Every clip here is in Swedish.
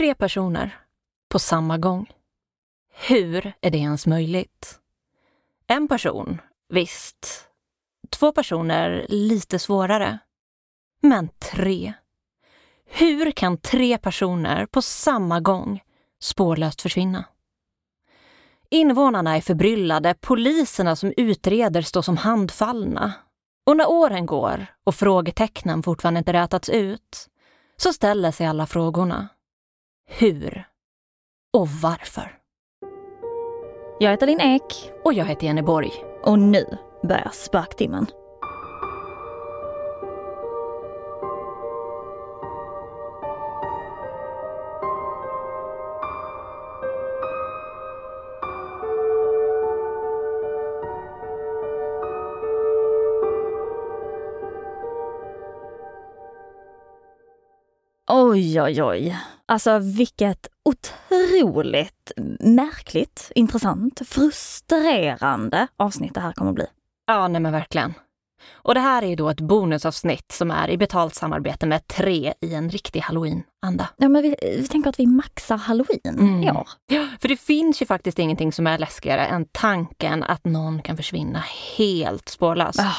Tre personer på samma gång. Hur är det ens möjligt? En person, visst. Två personer, lite svårare. Men tre. Hur kan tre personer på samma gång spårlöst försvinna? Invånarna är förbryllade, poliserna som utreder står som handfallna. Och när åren går och frågetecknen fortfarande inte rätats ut så ställer sig alla frågorna. Hur? Och varför? Jag heter Linn Ek. Och jag heter Jenny Borg. Och nu börjar Sparktimmen. Oj, oj, oj. Alltså vilket otroligt märkligt, intressant, frustrerande avsnitt det här kommer att bli. Ja, nej men verkligen. Och det här är ju då ett bonusavsnitt som är i betalt samarbete med tre i en riktig halloween-anda. Ja, men vi, vi tänker att vi maxar halloween Mm. i år. Ja, för det finns ju faktiskt ingenting som är läskigare än tanken att någon kan försvinna helt spårlöst. Ah.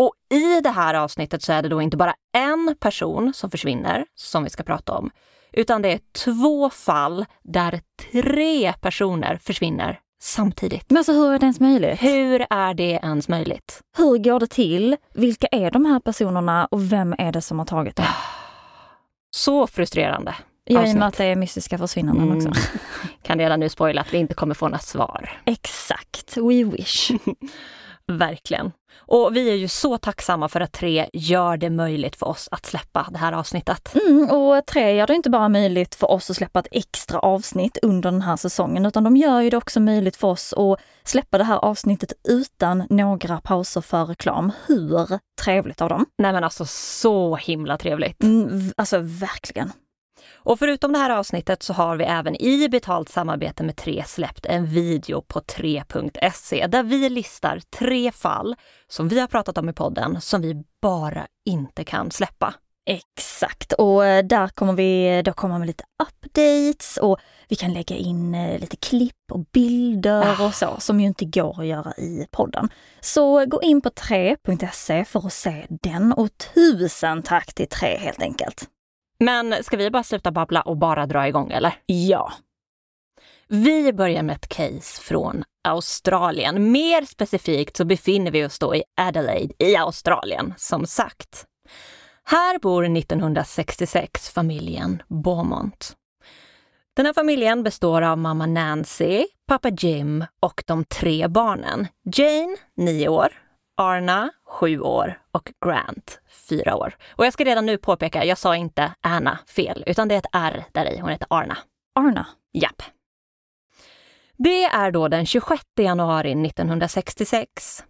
Och i det här avsnittet så är det då inte bara en person som försvinner, som vi ska prata om, utan det är två fall där tre personer försvinner samtidigt. Men alltså hur är det ens möjligt? Hur är det ens möjligt? Hur går det till? Vilka är de här personerna och vem är det som har tagit dem? Så frustrerande. Ja, i och med att det är mystiska försvinnanden Mm. också. Kan redan nu spoila att vi inte kommer få några svar. Exakt, we wish. Verkligen. Och vi är ju så tacksamma för att Tre gör det möjligt för oss att släppa det här avsnittet. Mm, och tre gör det inte bara möjligt för oss att släppa ett extra avsnitt under den här säsongen, utan de gör ju det också möjligt för oss att släppa det här avsnittet utan några pauser för reklam. Hur trevligt av dem? Nej men alltså så himla trevligt. Mm, alltså verkligen. Och förutom det här avsnittet så har vi även i betalt samarbete med Tre släppt en video på 3.se där vi listar tre fall som vi har pratat om i podden som vi bara inte kan släppa. Exakt, och eh, där kommer vi då komma med lite updates och vi kan lägga in eh, lite klipp och bilder och så som ju inte går att göra i podden. Så gå in på 3.se för att se den och tusen tack till 3 helt enkelt. Men ska vi bara sluta babbla och bara dra igång eller? Ja. Vi börjar med ett case från Australien. Mer specifikt så befinner vi oss då i Adelaide i Australien, som sagt. Här bor 1966 familjen Beaumont. Den här familjen består av mamma Nancy, pappa Jim och de tre barnen. Jane, 9 år, Arna, 7 år och Grant, 4 år. Och jag ska redan nu påpeka, jag sa inte Anna fel, utan det är ett R där i. Hon heter Arna. Arna. Japp. Det är då den 26 januari 1966.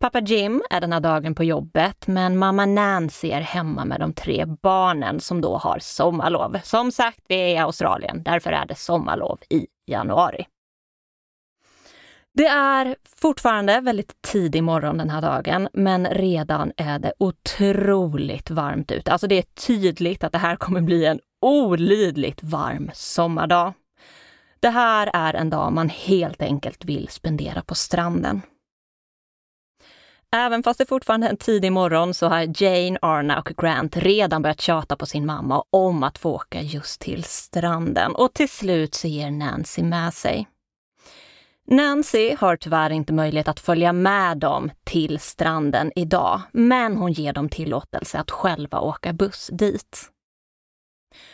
Pappa Jim är den här dagen på jobbet, men mamma Nancy är hemma med de tre barnen som då har sommarlov. Som sagt, vi är i Australien, därför är det sommarlov i januari. Det är fortfarande väldigt tidig morgon den här dagen, men redan är det otroligt varmt ute. Alltså det är tydligt att det här kommer bli en olidligt varm sommardag. Det här är en dag man helt enkelt vill spendera på stranden. Även fast det fortfarande är en tidig morgon så har Jane, Arna och Grant redan börjat tjata på sin mamma om att få åka just till stranden och till slut så ger Nancy med sig. Nancy har tyvärr inte möjlighet att följa med dem till stranden idag, men hon ger dem tillåtelse att själva åka buss dit.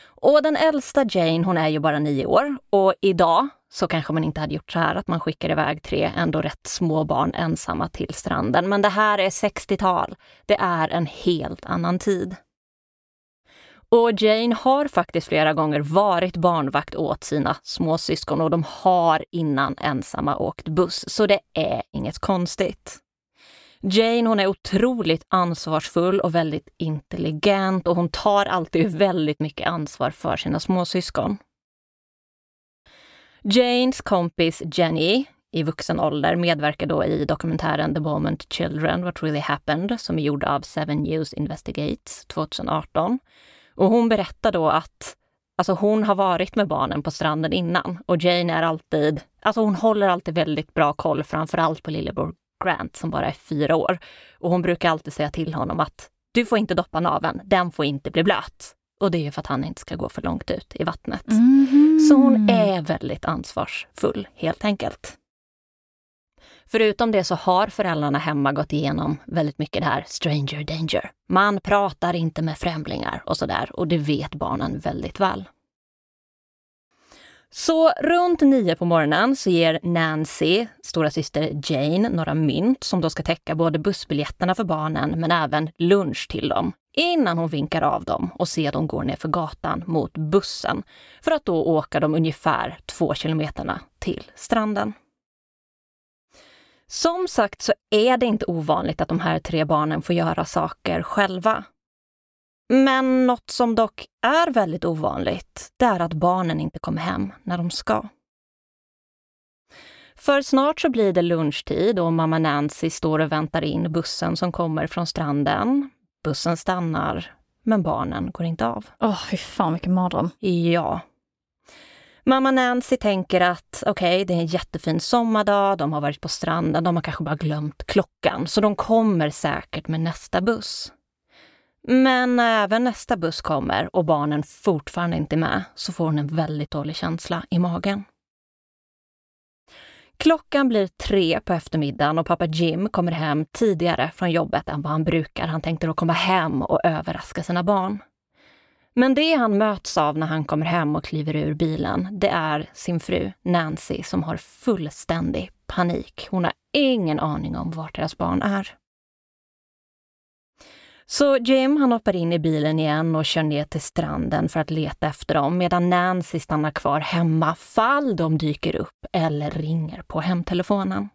Och den äldsta Jane, hon är ju bara nio år och idag så kanske man inte hade gjort så här att man skickar iväg tre ändå rätt små barn ensamma till stranden. Men det här är 60-tal. Det är en helt annan tid. Och Jane har faktiskt flera gånger varit barnvakt åt sina småsyskon och de har innan ensamma åkt buss, så det är inget konstigt. Jane hon är otroligt ansvarsfull och väldigt intelligent och hon tar alltid väldigt mycket ansvar för sina småsyskon. Janes kompis Jenny i vuxen ålder medverkar då i dokumentären The Moment Children What Really Happened som är gjord av Seven News Investigates 2018. Och hon berättar då att Alltså hon har varit med barnen på stranden innan och Jane är alltid, alltså hon håller alltid väldigt bra koll, framförallt på lillebror Grant som bara är fyra år. Och hon brukar alltid säga till honom att du får inte doppa naveln, den får inte bli blöt. Och det är ju för att han inte ska gå för långt ut i vattnet. Mhm. Så hon är väldigt ansvarsfull helt enkelt. Förutom det så har föräldrarna hemma gått igenom väldigt mycket det här stranger danger. Man pratar inte med främlingar och sådär och det vet barnen väldigt väl. Så runt nio på morgonen så ger Nancy, stora syster Jane, några mynt som då ska täcka både bussbiljetterna för barnen men även lunch till dem innan hon vinkar av dem och ser dem gå ner för gatan mot bussen för att då åka de ungefär två kilometerna till stranden. Som sagt så är det inte ovanligt att de här tre barnen får göra saker själva. Men något som dock är väldigt ovanligt, det är att barnen inte kommer hem när de ska. För snart så blir det lunchtid och mamma Nancy står och väntar in bussen som kommer från stranden. Bussen stannar, men barnen går inte av. Åh, fy fan vilken mardröm. Ja. Mamma Nancy tänker att okej, okay, det är en jättefin sommardag, de har varit på stranden, de har kanske bara glömt klockan, så de kommer säkert med nästa buss. Men när även nästa buss kommer och barnen fortfarande inte är med så får hon en väldigt dålig känsla i magen. Klockan blir tre på eftermiddagen och pappa Jim kommer hem tidigare från jobbet än vad han brukar. Han tänkte då komma hem och överraska sina barn. Men det han möts av när han kommer hem och kliver ur bilen, det är sin fru Nancy som har fullständig panik. Hon har ingen aning om vart deras barn är. Så Jim han hoppar in i bilen igen och kör ner till stranden för att leta efter dem medan Nancy stannar kvar hemma fall de dyker upp eller ringer på hemtelefonen.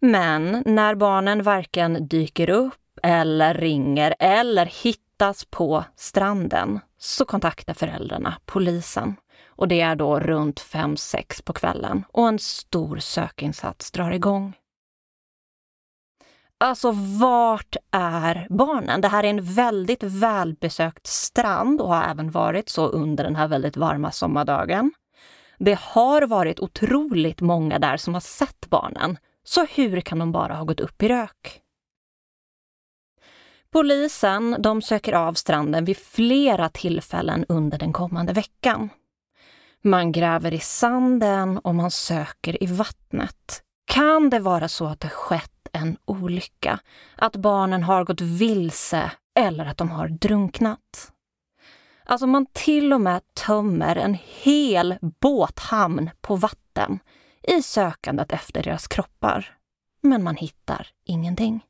Men när barnen varken dyker upp eller ringer eller hittar hittas på stranden så kontaktar föräldrarna polisen. Och det är då runt 5-6 på kvällen och en stor sökinsats drar igång. Alltså, vart är barnen? Det här är en väldigt välbesökt strand och har även varit så under den här väldigt varma sommardagen. Det har varit otroligt många där som har sett barnen. Så hur kan de bara ha gått upp i rök? Polisen de söker av stranden vid flera tillfällen under den kommande veckan. Man gräver i sanden och man söker i vattnet. Kan det vara så att det skett en olycka? Att barnen har gått vilse eller att de har drunknat? Alltså man till och med tömmer en hel båthamn på vatten i sökandet efter deras kroppar. Men man hittar ingenting.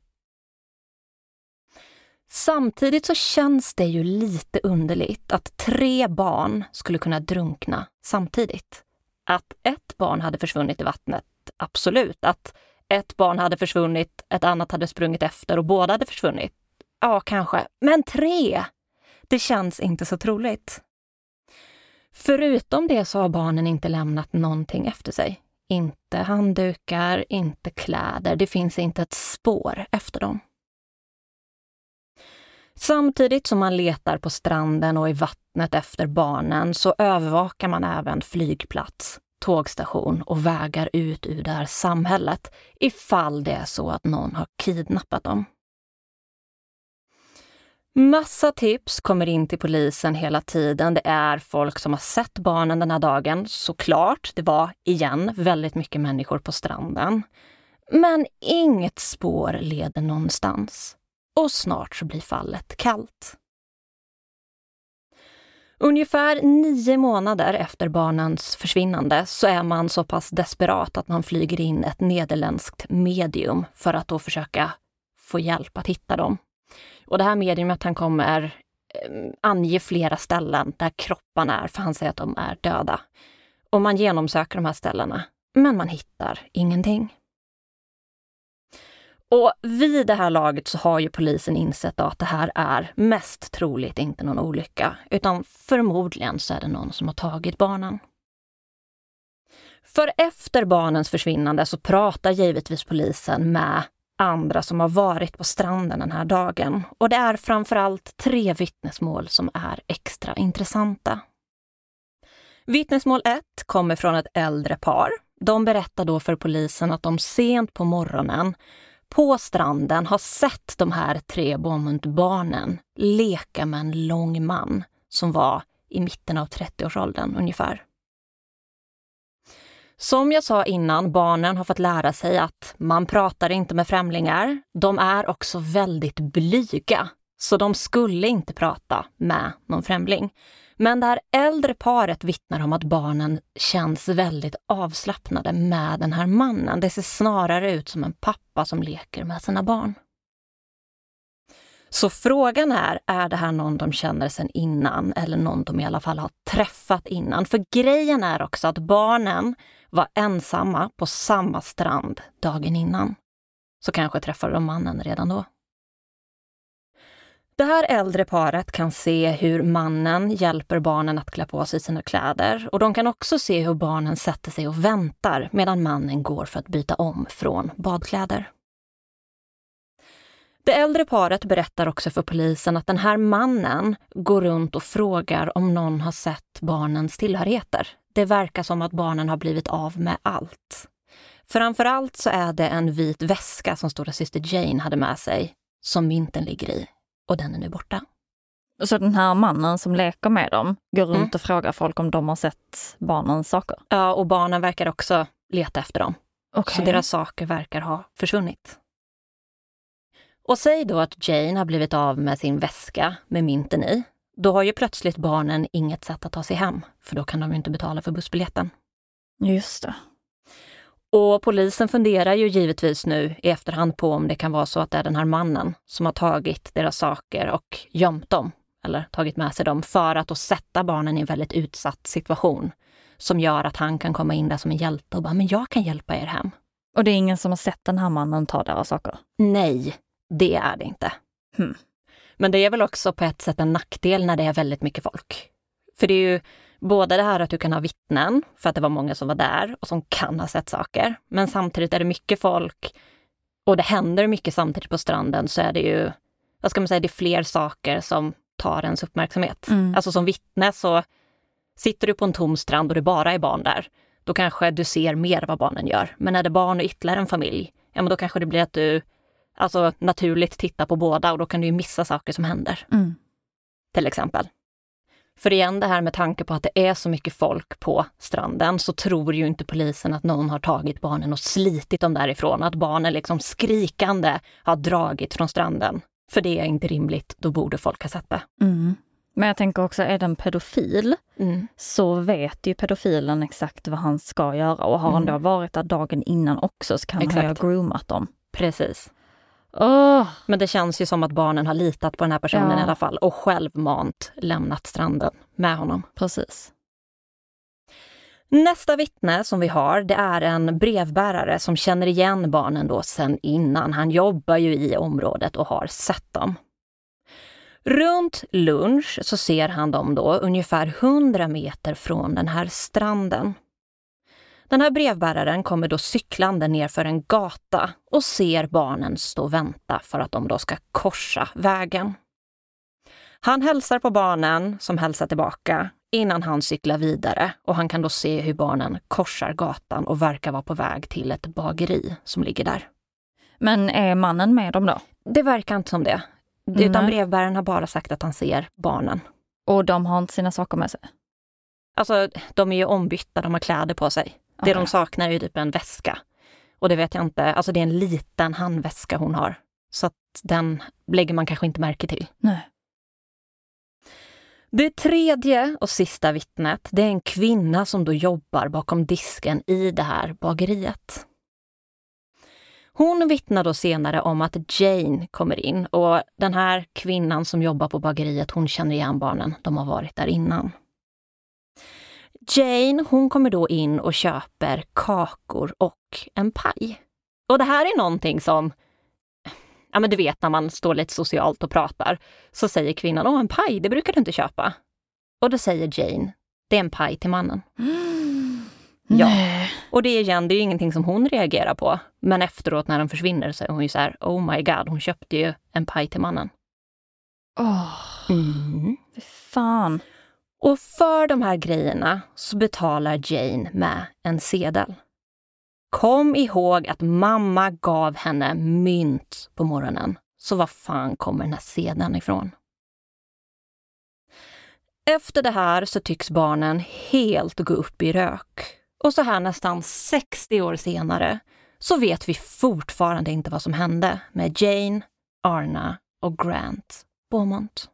Samtidigt så känns det ju lite underligt att tre barn skulle kunna drunkna samtidigt. Att ett barn hade försvunnit i vattnet, absolut. Att ett barn hade försvunnit, ett annat hade sprungit efter och båda hade försvunnit. Ja, kanske. Men tre! Det känns inte så troligt. Förutom det så har barnen inte lämnat någonting efter sig. Inte handdukar, inte kläder. Det finns inte ett spår efter dem. Samtidigt som man letar på stranden och i vattnet efter barnen så övervakar man även flygplats, tågstation och vägar ut ur det här samhället ifall det är så att någon har kidnappat dem. Massa tips kommer in till polisen hela tiden. Det är folk som har sett barnen den här dagen, såklart. Det var igen väldigt mycket människor på stranden. Men inget spår leder någonstans. Och snart så blir fallet kallt. Ungefär nio månader efter barnens försvinnande så är man så pass desperat att man flyger in ett nederländskt medium för att då försöka få hjälp att hitta dem. Och det här mediumet han kommer eh, ange flera ställen där kropparna är, för han säger att de är döda. Och man genomsöker de här ställena, men man hittar ingenting. Och vid det här laget så har ju polisen insett att det här är mest troligt inte någon olycka, utan förmodligen så är det någon som har tagit barnen. För efter barnens försvinnande så pratar givetvis polisen med andra som har varit på stranden den här dagen. Och det är framförallt tre vittnesmål som är extra intressanta. Vittnesmål 1 kommer från ett äldre par. De berättar då för polisen att de sent på morgonen på stranden har sett de här tre Beaumont-barnen leka med en lång man som var i mitten av 30-årsåldern ungefär. Som jag sa innan, barnen har fått lära sig att man pratar inte med främlingar. De är också väldigt blyga, så de skulle inte prata med någon främling. Men det här äldre paret vittnar om att barnen känns väldigt avslappnade med den här mannen. Det ser snarare ut som en pappa som leker med sina barn. Så frågan är, är det här någon de känner sedan innan eller någon de i alla fall har träffat innan? För grejen är också att barnen var ensamma på samma strand dagen innan. Så kanske träffade de mannen redan då. Det här äldre paret kan se hur mannen hjälper barnen att klä på sig sina kläder och de kan också se hur barnen sätter sig och väntar medan mannen går för att byta om från badkläder. Det äldre paret berättar också för polisen att den här mannen går runt och frågar om någon har sett barnens tillhörigheter. Det verkar som att barnen har blivit av med allt. Framförallt så är det en vit väska som stora syster Jane hade med sig, som mynten ligger i. Och den är nu borta. Så den här mannen som leker med dem går runt mm. och frågar folk om de har sett barnens saker? Ja, och barnen verkar också leta efter dem. Okay. Så deras saker verkar ha försvunnit. Och säg då att Jane har blivit av med sin väska med mynten i. Då har ju plötsligt barnen inget sätt att ta sig hem, för då kan de ju inte betala för bussbiljetten. Just det. Och polisen funderar ju givetvis nu i efterhand på om det kan vara så att det är den här mannen som har tagit deras saker och gömt dem, eller tagit med sig dem, för att då sätta barnen i en väldigt utsatt situation som gör att han kan komma in där som en hjälte och bara, men jag kan hjälpa er hem. Och det är ingen som har sett den här mannen ta deras saker? Nej, det är det inte. Hmm. Men det är väl också på ett sätt en nackdel när det är väldigt mycket folk. För det är ju både det här att du kan ha vittnen, för att det var många som var där och som kan ha sett saker. Men samtidigt är det mycket folk och det händer mycket samtidigt på stranden så är det ju, vad ska man säga, det är fler saker som tar ens uppmärksamhet. Mm. Alltså som vittne så sitter du på en tom strand och det bara är barn där, då kanske du ser mer vad barnen gör. Men är det barn och ytterligare en familj, ja men då kanske det blir att du alltså naturligt titta på båda och då kan du missa saker som händer. Mm. Till exempel. För igen det här med tanke på att det är så mycket folk på stranden så tror ju inte polisen att någon har tagit barnen och slitit dem därifrån. Att barnen liksom skrikande har dragit från stranden. För det är inte rimligt, då borde folk ha sett det. Mm. Men jag tänker också, är den pedofil mm. så vet ju pedofilen exakt vad han ska göra och har mm. han då varit där dagen innan också så kan exakt. han ha groomat dem. Precis. Oh. Men det känns ju som att barnen har litat på den här personen ja. i alla fall och självmant lämnat stranden med honom. Precis. Nästa vittne som vi har, det är en brevbärare som känner igen barnen då sen innan. Han jobbar ju i området och har sett dem. Runt lunch så ser han dem då ungefär 100 meter från den här stranden. Den här brevbäraren kommer då cyklande nerför en gata och ser barnen stå och vänta för att de då ska korsa vägen. Han hälsar på barnen som hälsar tillbaka innan han cyklar vidare och han kan då se hur barnen korsar gatan och verkar vara på väg till ett bageri som ligger där. Men är mannen med dem då? Det verkar inte som det. Mm. Utan brevbäraren har bara sagt att han ser barnen. Och de har inte sina saker med sig? Alltså, de är ju ombytta, de har kläder på sig. Det de saknar är ju typ en väska. Och det vet jag inte, alltså det är en liten handväska hon har. Så att den lägger man kanske inte märke till. Nej. Det tredje och sista vittnet, det är en kvinna som då jobbar bakom disken i det här bageriet. Hon vittnar då senare om att Jane kommer in och den här kvinnan som jobbar på bageriet, hon känner igen barnen. De har varit där innan. Jane, hon kommer då in och köper kakor och en paj. Och det här är någonting som, ja men du vet när man står lite socialt och pratar, så säger kvinnan, åh en paj, det brukar du inte köpa. Och då säger Jane, det är en paj till mannen. Mm. Ja. Och det igen, det är ju ingenting som hon reagerar på. Men efteråt när den försvinner så är hon ju så här, oh my god, hon köpte ju en paj till mannen. Åh, Mm. fy fan. Och för de här grejerna så betalar Jane med en sedel. Kom ihåg att mamma gav henne mynt på morgonen. Så var fan kommer den här sedeln ifrån? Efter det här så tycks barnen helt gå upp i rök. Och så här nästan 60 år senare så vet vi fortfarande inte vad som hände med Jane, Arna och Grant Beaumont.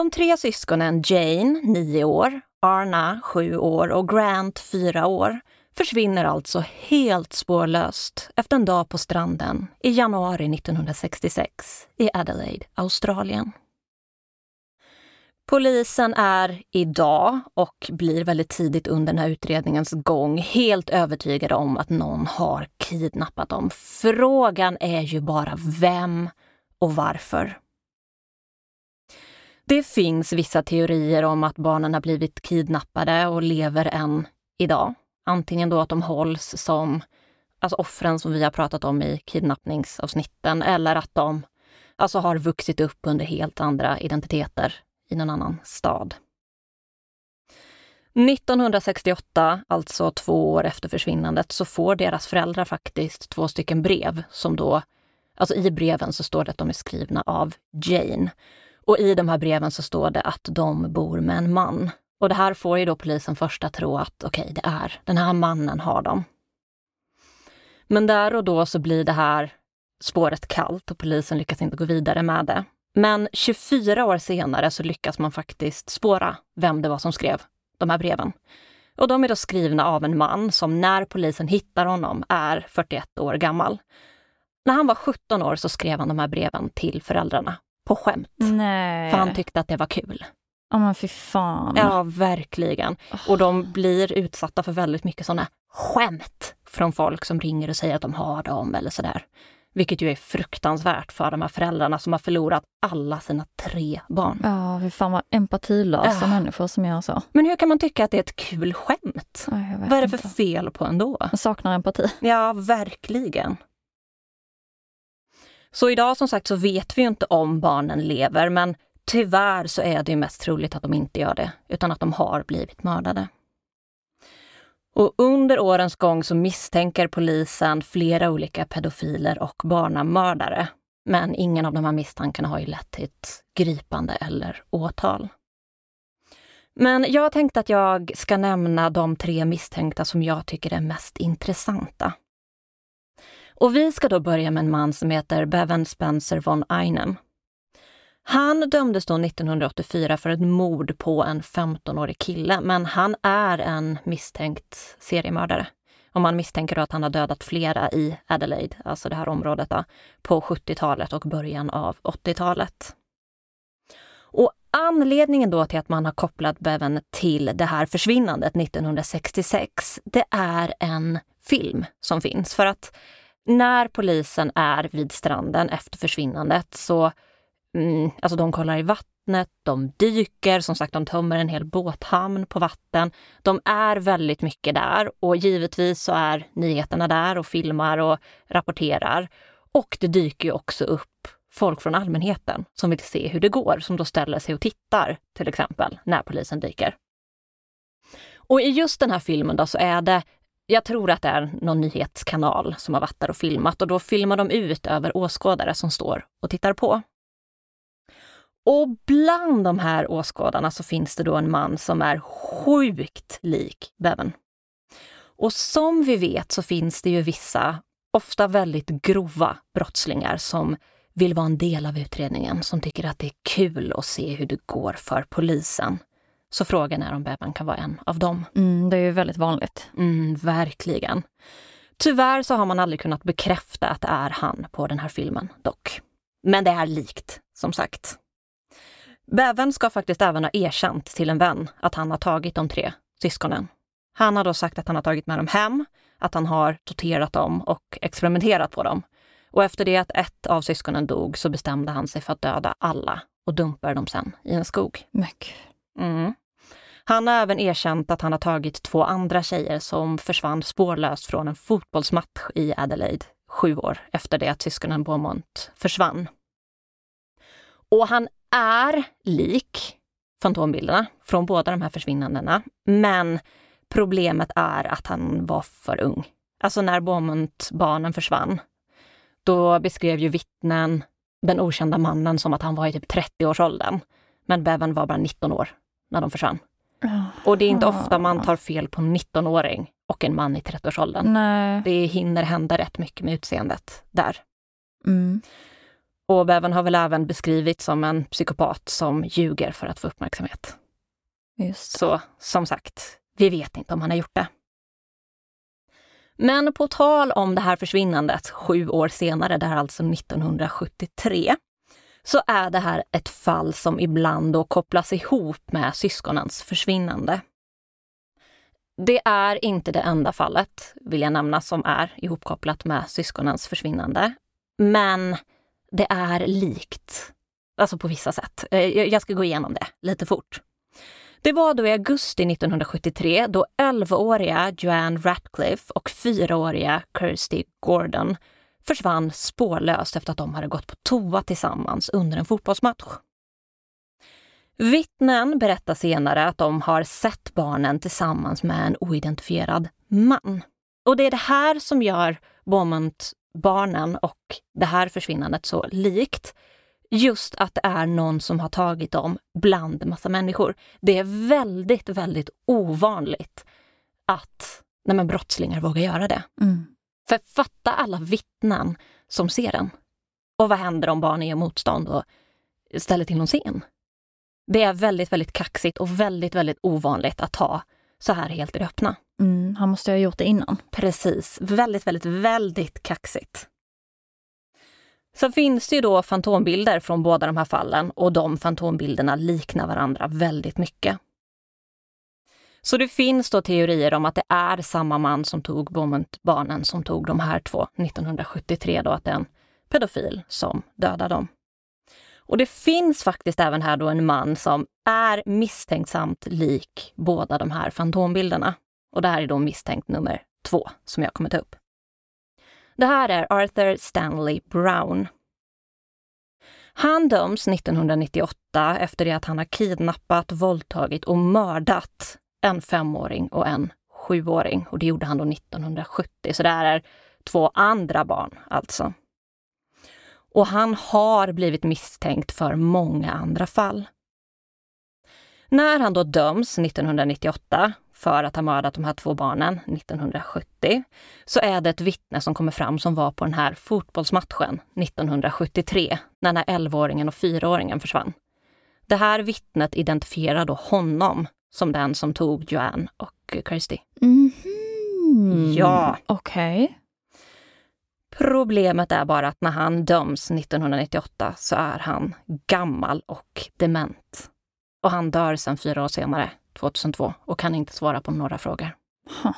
De tre syskonen Jane, 9 år, Arna, 7 år och Grant, 4 år, försvinner alltså helt spårlöst efter en dag på stranden i januari 1966 i Adelaide, Australien. Polisen är idag och blir väldigt tidigt under den här utredningens gång helt övertygade om att någon har kidnappat dem. Frågan är ju bara vem och varför. Det finns vissa teorier om att barnen har blivit kidnappade och lever än idag. Antingen då att de hålls som alltså offren som vi har pratat om i kidnappningsavsnitten eller att de alltså har vuxit upp under helt andra identiteter i någon annan stad. 1968, alltså två år efter försvinnandet, så får deras föräldrar faktiskt två stycken brev som då, alltså i breven så står det att de är skrivna av Jane. Och i de här breven så står det att de bor med en man. Och det här får ju då polisen först att tro att okej, okay, det är den här mannen har dem. Men där och då så blir det här spåret kallt och polisen lyckas inte gå vidare med det. Men 24 år senare så lyckas man faktiskt spåra vem det var som skrev de här breven. Och de är då skrivna av en man som när polisen hittar honom är 41 år gammal. När han var 17 år så skrev han de här breven till föräldrarna på skämt. Nej. För han tyckte att det var kul. Ja men fy fan. Ja, verkligen. Och de blir utsatta för väldigt mycket sådana skämt från folk som ringer och säger att de har dem eller sådär. Vilket ju är fruktansvärt för de här föräldrarna som har förlorat alla sina tre barn. Ja, fy fan vad empatilösa Ja. människor som gör så. Men hur kan man tycka att det är ett kul skämt? Vet Vad är det för inte. fel på ändå? Jag saknar empati. Ja, verkligen. Så idag som sagt så vet vi ju inte om barnen lever, men tyvärr så är det ju mest troligt att de inte gör det, utan att de har blivit mördade. Och under årens gång så misstänker polisen flera olika pedofiler och barnamördare. Men ingen av de här misstankarna har ju lett till ett gripande eller åtal. Men jag tänkte att jag ska nämna de tre misstänkta som jag tycker är mest intressanta. Och vi ska då börja med en man som heter Bevan Spencer von Einem. Han dömdes då 1984 för ett mord på en 15-årig kille, men han är en misstänkt seriemördare. Och man misstänker då att han har dödat flera i Adelaide, alltså det här området, då, på 70-talet och början av 80-talet. Och anledningen då till att man har kopplat Bevan till det här försvinnandet 1966, det är en film som finns. För att när polisen är vid stranden efter försvinnandet så mm, alltså de kollar i vattnet, de dyker, som sagt de tömmer en hel båthamn på vatten. De är väldigt mycket där och givetvis så är nyheterna där och filmar och rapporterar. Och det dyker ju också upp folk från allmänheten som vill se hur det går, som då ställer sig och tittar till exempel när polisen dyker. Och i just den här filmen då så är det jag tror att det är någon nyhetskanal som har varit där och filmat och då filmar de ut över åskådare som står och tittar på. Och bland de här åskådarna så finns det då en man som är sjukt lik Bävern. Och som vi vet så finns det ju vissa, ofta väldigt grova brottslingar som vill vara en del av utredningen, som tycker att det är kul att se hur det går för polisen. Så frågan är om Bevan kan vara en av dem. Mm, det är ju väldigt vanligt. Mm, verkligen. Tyvärr så har man aldrig kunnat bekräfta att det är han på den här filmen dock. Men det är likt, som sagt. Bevan ska faktiskt även ha erkänt till en vän att han har tagit de tre syskonen. Han har då sagt att han har tagit med dem hem, att han har torterat dem och experimenterat på dem. Och efter det att ett av syskonen dog så bestämde han sig för att döda alla och dumpade dem sen i en skog. Mm. Han har även erkänt att han har tagit två andra tjejer som försvann spårlöst från en fotbollsmatch i Adelaide sju år efter det att syskonen Beaumont försvann. Och han är lik fantombilderna från båda de här försvinnandena. Men problemet är att han var för ung. Alltså när Beaumont-barnen försvann, då beskrev ju vittnen den okända mannen som att han var i typ 30-årsåldern. Men Bevan var bara 19 år när de försvann. Och det är inte ofta man tar fel på en 19-åring och en man i 30-årsåldern. Nej. Det hinner hända rätt mycket med utseendet där. Mm. Och Bevan har väl även beskrivits som en psykopat som ljuger för att få uppmärksamhet. Just. Så som sagt, vi vet inte om han har gjort det. Men på tal om det här försvinnandet sju år senare, det här alltså 1973, så är det här ett fall som ibland då kopplas ihop med syskonens försvinnande. Det är inte det enda fallet, vill jag nämna, som är ihopkopplat med syskonens försvinnande. Men det är likt, alltså på vissa sätt. Eh, jag ska gå igenom det lite fort. Det var då i augusti 1973 då 11-åriga Joanne Ratcliffe och 4-åriga Kirsty Gordon försvann spårlöst efter att de hade gått på toa tillsammans under en fotbollsmatch. Vittnen berättar senare att de har sett barnen tillsammans med en oidentifierad man. Och det är det här som gör Beaumont-barnen och det här försvinnandet så likt. Just att det är någon som har tagit dem bland massa människor. Det är väldigt, väldigt ovanligt att nej men, brottslingar vågar göra det. Mm. För fatta alla vittnen som ser den. Och vad händer om barnen gör motstånd och ställer till någon scen? Det är väldigt, väldigt kaxigt och väldigt, väldigt ovanligt att ta så här helt i det öppna. Mm. Han måste ha gjort det innan. Precis. Väldigt, väldigt, väldigt kaxigt. Så finns det ju då fantombilder från båda de här fallen och de fantombilderna liknar varandra väldigt mycket. Så det finns då teorier om att det är samma man som tog barnen som tog de här två 1973 då, att det är en pedofil som dödade dem. Och det finns faktiskt även här då en man som är misstänksamt lik båda de här fantombilderna. Och det här är då misstänkt nummer två som jag kommer ta upp. Det här är Arthur Stanley Brown. Han döms 1998 efter det att han har kidnappat, våldtagit och mördat en femåring och en sjuåring. Och det gjorde han då 1970, så det här är två andra barn alltså. Och han har blivit misstänkt för många andra fall. När han då döms 1998 för att ha mördat de här två barnen 1970 så är det ett vittne som kommer fram som var på den här fotbollsmatchen 1973 när den här 11-åringen och 4-åringen försvann. Det här vittnet identifierar då honom som den som tog Joanne och Kirsty. Mhm. Ja. Okej. Okay. Problemet är bara att när han döms 1998 så är han gammal och dement. Och han dör sen fyra år senare, 2002, och kan inte svara på några frågor. Huh.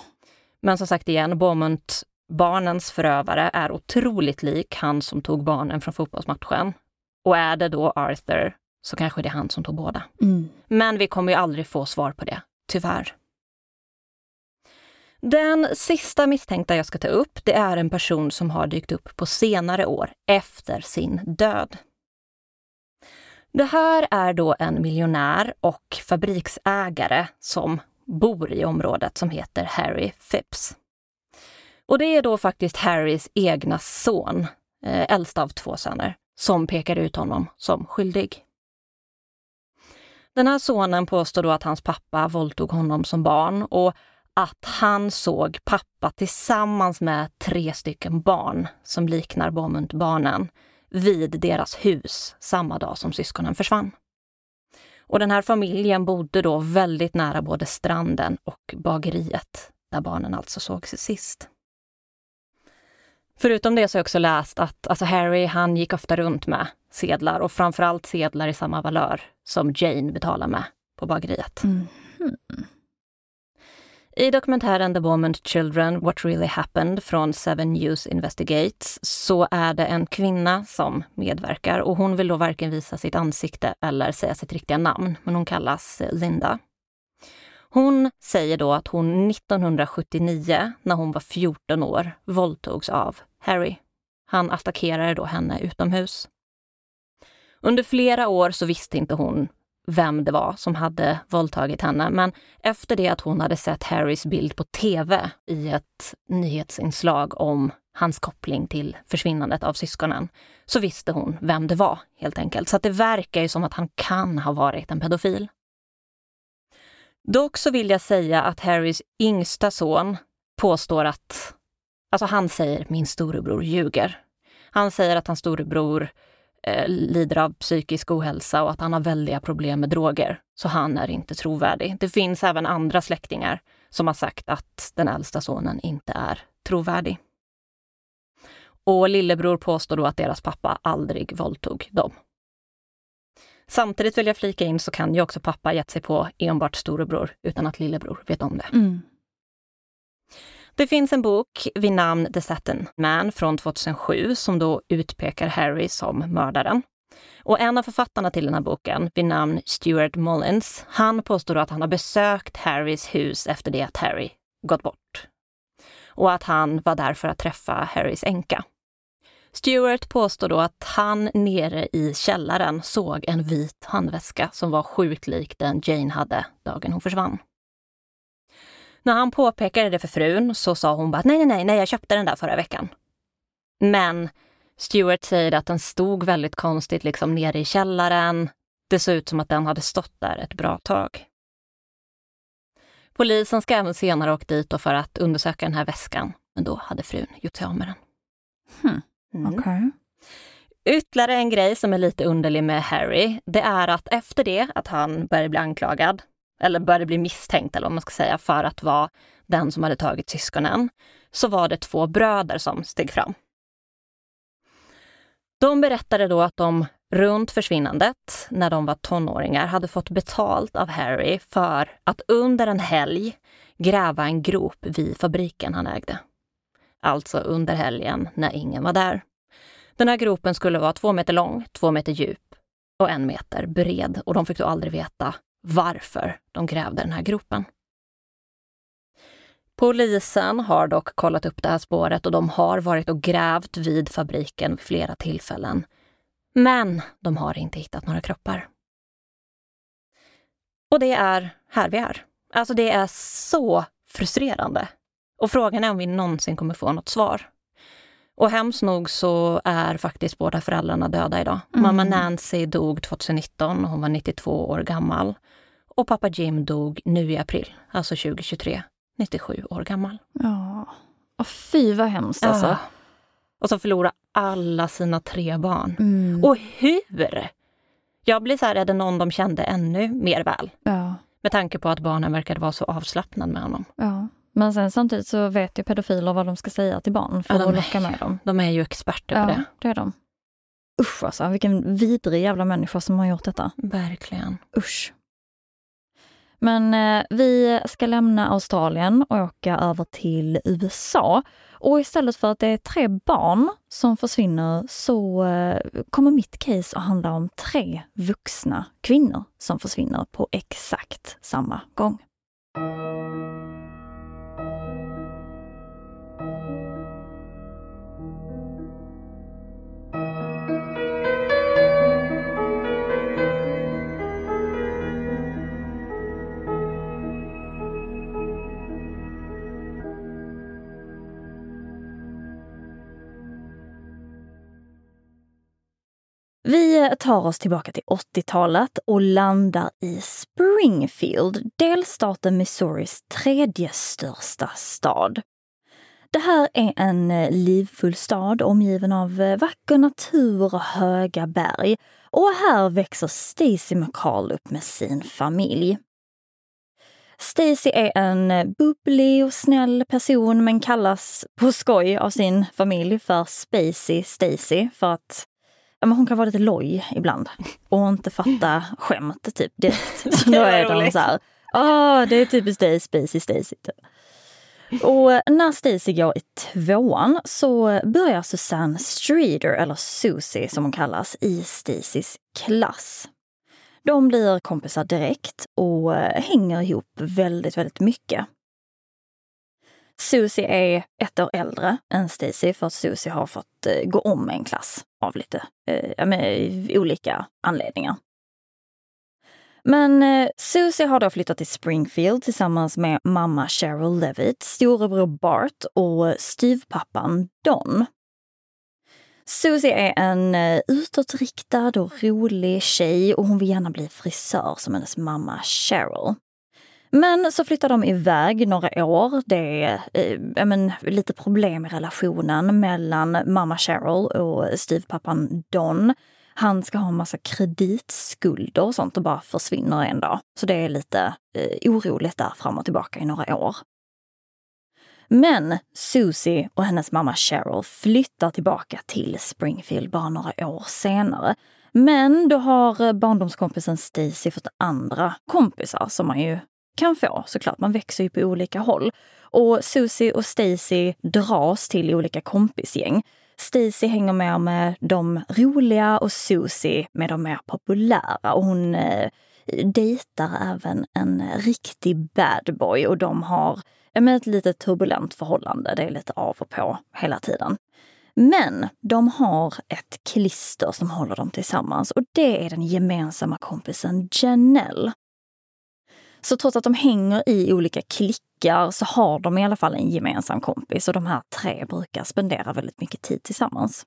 Men som sagt igen, Beaumont, barnens förövare är otroligt lik han som tog barnen från fotbollsmatchen. Och är det då Arthur så kanske det är han som tog båda. Mm. Men vi kommer ju aldrig få svar på det, tyvärr. Den sista misstänkta jag ska ta upp, det är en person som har dykt upp på senare år efter sin död. Det här är då en miljonär och fabriksägare som bor i området som heter Harry Phipps. Och det är då faktiskt Harrys egna son, eh, äldsta av två söner, som pekar ut honom som skyldig. Den här sonen påstår då att hans pappa våldtog honom som barn och att han såg pappa tillsammans med tre stycken barn som liknar Beaumont-barnen vid deras hus samma dag som syskonen försvann. Och den här familjen bodde då väldigt nära både stranden och bageriet, där barnen alltså sågs sist. Förutom det så har jag också läst att alltså Harry han gick ofta runt med sedlar och framförallt sedlar i samma valör som Jane betalar med på bageriet. Mm. I dokumentären The Moment Children, What Really Happened från Seven News Investigates så är det en kvinna som medverkar och hon vill då varken visa sitt ansikte eller säga sitt riktiga namn, men hon kallas Linda. Hon säger då att hon 1979, när hon var 14 år, våldtogs av Harry. Han attackerade då henne utomhus. Under flera år så visste inte hon vem det var som hade våldtagit henne, men efter det att hon hade sett Harrys bild på TV i ett nyhetsinslag om hans koppling till försvinnandet av syskonen, så visste hon vem det var helt enkelt. Så att det verkar ju som att han kan ha varit en pedofil. Dock så vill jag säga att Harrys yngsta son påstår att, alltså han säger min storebror ljuger. Han säger att hans storebror eh, lider av psykisk ohälsa och att han har väldiga problem med droger. Så han är inte trovärdig. Det finns även andra släktingar som har sagt att den äldsta sonen inte är trovärdig. Och lillebror påstår då att deras pappa aldrig våldtog dem. Samtidigt vill jag flika in så kan ju också pappa gett sig på enbart storebror utan att lillebror vet om det. Mm. Det finns en bok vid namn The Satin Man från 2007 som då utpekar Harry som mördaren. Och en av författarna till den här boken, vid namn Stuart Mullins, han påstår att han har besökt Harrys hus efter det att Harry gått bort. Och att han var där för att träffa Harrys änka. Stuart påstår då att han nere i källaren såg en vit handväska som var sjukt lik den Jane hade dagen hon försvann. När han påpekade det för frun så sa hon bara nej, nej, nej, nej, jag köpte den där förra veckan. Men Stuart säger att den stod väldigt konstigt liksom nere i källaren. Det såg ut som att den hade stått där ett bra tag. Polisen ska även senare åkt dit för att undersöka den här väskan, men då hade frun gjort sig av med den. Hmm. Mm. Okay. Ytterligare en grej som är lite underlig med Harry, det är att efter det att han började bli anklagad, eller började bli misstänkt eller vad man ska säga, för att vara den som hade tagit syskonen, så var det två bröder som steg fram. De berättade då att de runt försvinnandet, när de var tonåringar, hade fått betalt av Harry för att under en helg gräva en grop vid fabriken han ägde. Alltså under helgen när ingen var där. Den här gropen skulle vara två meter lång, två meter djup och en meter bred och de fick då aldrig veta varför de grävde den här gropen. Polisen har dock kollat upp det här spåret och de har varit och grävt vid fabriken vid flera tillfällen. Men de har inte hittat några kroppar. Och det är här vi är. Alltså det är så frustrerande. Och frågan är om vi någonsin kommer få något svar. Och hemskt nog så är faktiskt båda föräldrarna döda idag. Mm. Mamma Nancy dog 2019, hon var 92 år gammal. Och pappa Jim dog nu i april, alltså 2023, 97 år gammal. Ja. Oh, fy vad hemskt alltså. Ah. Och så förlora alla sina tre barn. Mm. Och hur? Jag blir så här, är det någon de kände ännu mer väl? Ja. Med tanke på att barnen verkade vara så avslappnade med honom. ja. Men sen samtidigt så vet ju pedofiler vad de ska säga till barn för Ja, att är- locka med dem. De är ju experter på Ja, det. det är de. Usch alltså, vilken vidrig jävla människa som har gjort detta. Verkligen. Usch. Men eh, vi ska lämna Australien och åka över till USA. Och istället för att det är tre barn som försvinner så eh, kommer mitt case att handla om tre vuxna kvinnor som försvinner på exakt samma gång. Vi tar oss tillbaka till 80-talet och landar i Springfield, delstaten Missouris tredje största stad. Det här är en eh, livfull stad omgiven av eh, vacker natur och höga berg. Och här växer Stacey McCall upp med sin familj. Stacy är en eh, bubblig och snäll person men kallas på skoj av sin familj för Spacey Stacy för att men hon kan vara lite loj ibland och inte fatta skämt typ direkt. Så då är de så här, åh det är typiskt dig Spacey Stacy. Typ. Och när Stacy går i tvåan så börjar Susanne Streeter, eller Susie som hon kallas, i Stacys klass. De blir kompisar direkt och hänger ihop väldigt, väldigt mycket. Susie är ett år äldre än Stacy för att Susie har fått eh, gå om en klass av lite eh, med olika anledningar. Men eh, Susie har då flyttat till Springfield tillsammans med mamma Cheryl Levitt, storebror Bart och styvpappan Don. Susie är en eh, utåtriktad och rolig tjej och hon vill gärna bli frisör som hennes mamma Cheryl. Men så flyttar de iväg några år. Det är eh, men, lite problem i relationen mellan mamma Cheryl och styvpappan Don. Han ska ha en massa kreditskulder och sånt och bara försvinner en dag. Så det är lite eh, oroligt där fram och tillbaka i några år. Men Susie och hennes mamma Cheryl flyttar tillbaka till Springfield bara några år senare. Men då har eh, barndomskompisen Stacy fått andra kompisar som man ju kan få såklart. Man växer ju på olika håll. Och Susie och Stacy dras till olika kompisgäng. Stacy hänger mer med de roliga och Susie med de mer populära. Och hon eh, dejtar även en riktig bad boy och de har med ett lite turbulent förhållande. Det är lite av och på hela tiden. Men de har ett klister som håller dem tillsammans och det är den gemensamma kompisen Janelle. Så trots att de hänger i olika klickar så har de i alla fall en gemensam kompis och de här tre brukar spendera väldigt mycket tid tillsammans.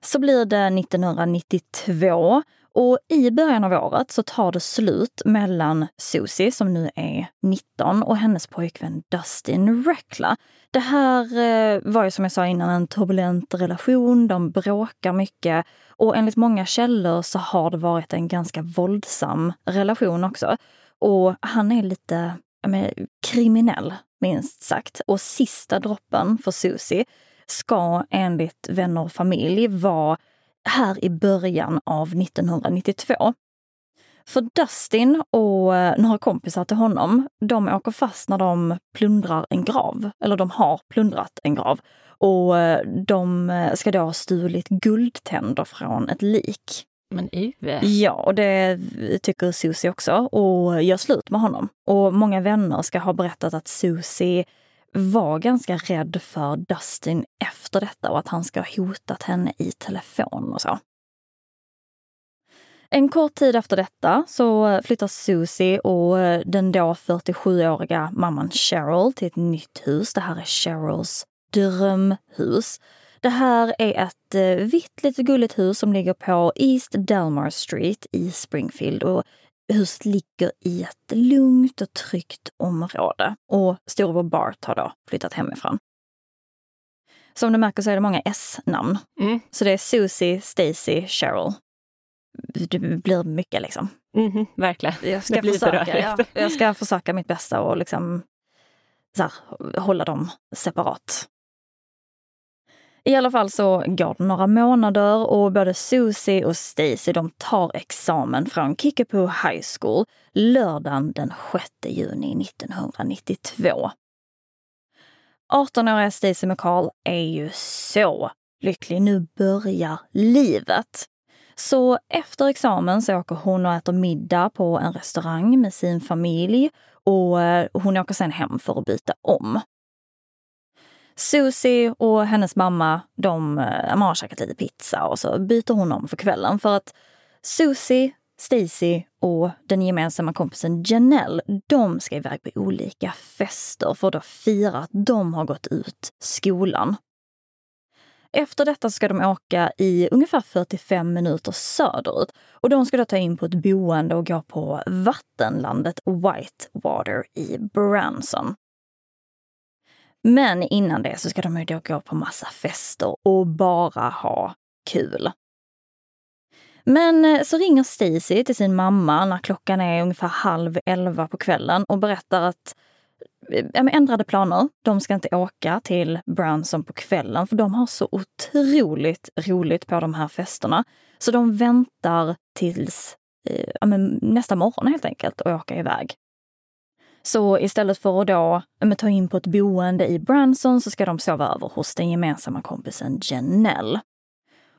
Så blir det 1992 och i början av året så tar det slut mellan Susie, som nu är 19, och hennes pojkvän Dustin Reckla. Det här eh, var ju som jag sa innan en turbulent relation, de bråkar mycket och enligt många källor så har det varit en ganska våldsam relation också. Och han är lite men, kriminell, minst sagt. Och sista droppen för Susie ska enligt vänner och familj vara här i början av 1992. För Dustin och eh, några kompisar till honom, de åker fast när de plundrar en grav. Eller de har plundrat en grav. Och eh, de eh, ska då ha stulit guldtänder från ett lik. Men Uwe. Ja, och det tycker Susie också och gör slut med honom. Och många vänner ska ha berättat att Susie var ganska rädd för Dustin efter detta och att han ska ha hotat henne i telefon och så. En kort tid efter detta så flyttar Susie och eh, den då 47-åriga mamman Cheryl till ett nytt hus. Det här är Cheryls drömhus. Det här är ett eh, vitt, lite gulligt hus som ligger på East Delmar Street i Springfield. Och huset ligger i ett lugnt och tryggt område. Och storebror Bart har då flyttat hemifrån. Som du märker så är det många S-namn. Mm. Så det är Susie, Stacy, Cheryl. Det blir mycket liksom. Mm, verkligen. Jag ska, försöka, ja, jag ska försöka mitt bästa och liksom så här, hålla dem separat. I alla fall så går det några månader och både Susie och Stacy de tar examen från Kickapoo High School lördagen den 6 juni 1992. 18-åriga Stacy McCall är ju så lycklig. Nu börjar livet. Så efter examen så åker hon och äter middag på en restaurang med sin familj och eh, hon åker sen hem för att byta om. Susie och hennes mamma, de eh, de har käkat lite pizza och så byter hon om för kvällen för att Susie, Stacy och den gemensamma kompisen Janelle, de ska iväg på olika fester för att fira att de har gått ut skolan. Efter detta ska de åka i ungefär 45 minuter söderut och de ska då ta in på ett boende och gå på vattenlandet Whitewater i Branson. Men innan det så ska de ju då gå på massa fester och bara ha kul. Men eh, så ringer Stacy till sin mamma när klockan är ungefär halv elva på kvällen och berättar att eh, ja, ändrade planer. De ska inte åka till Branson på kvällen för de har så otroligt roligt på de här festerna. Så de väntar tills eh, ja, nästa morgon helt enkelt och åka iväg. Så istället för att då men, ta in på ett boende i Branson så ska de sova över hos den gemensamma kompisen Janelle.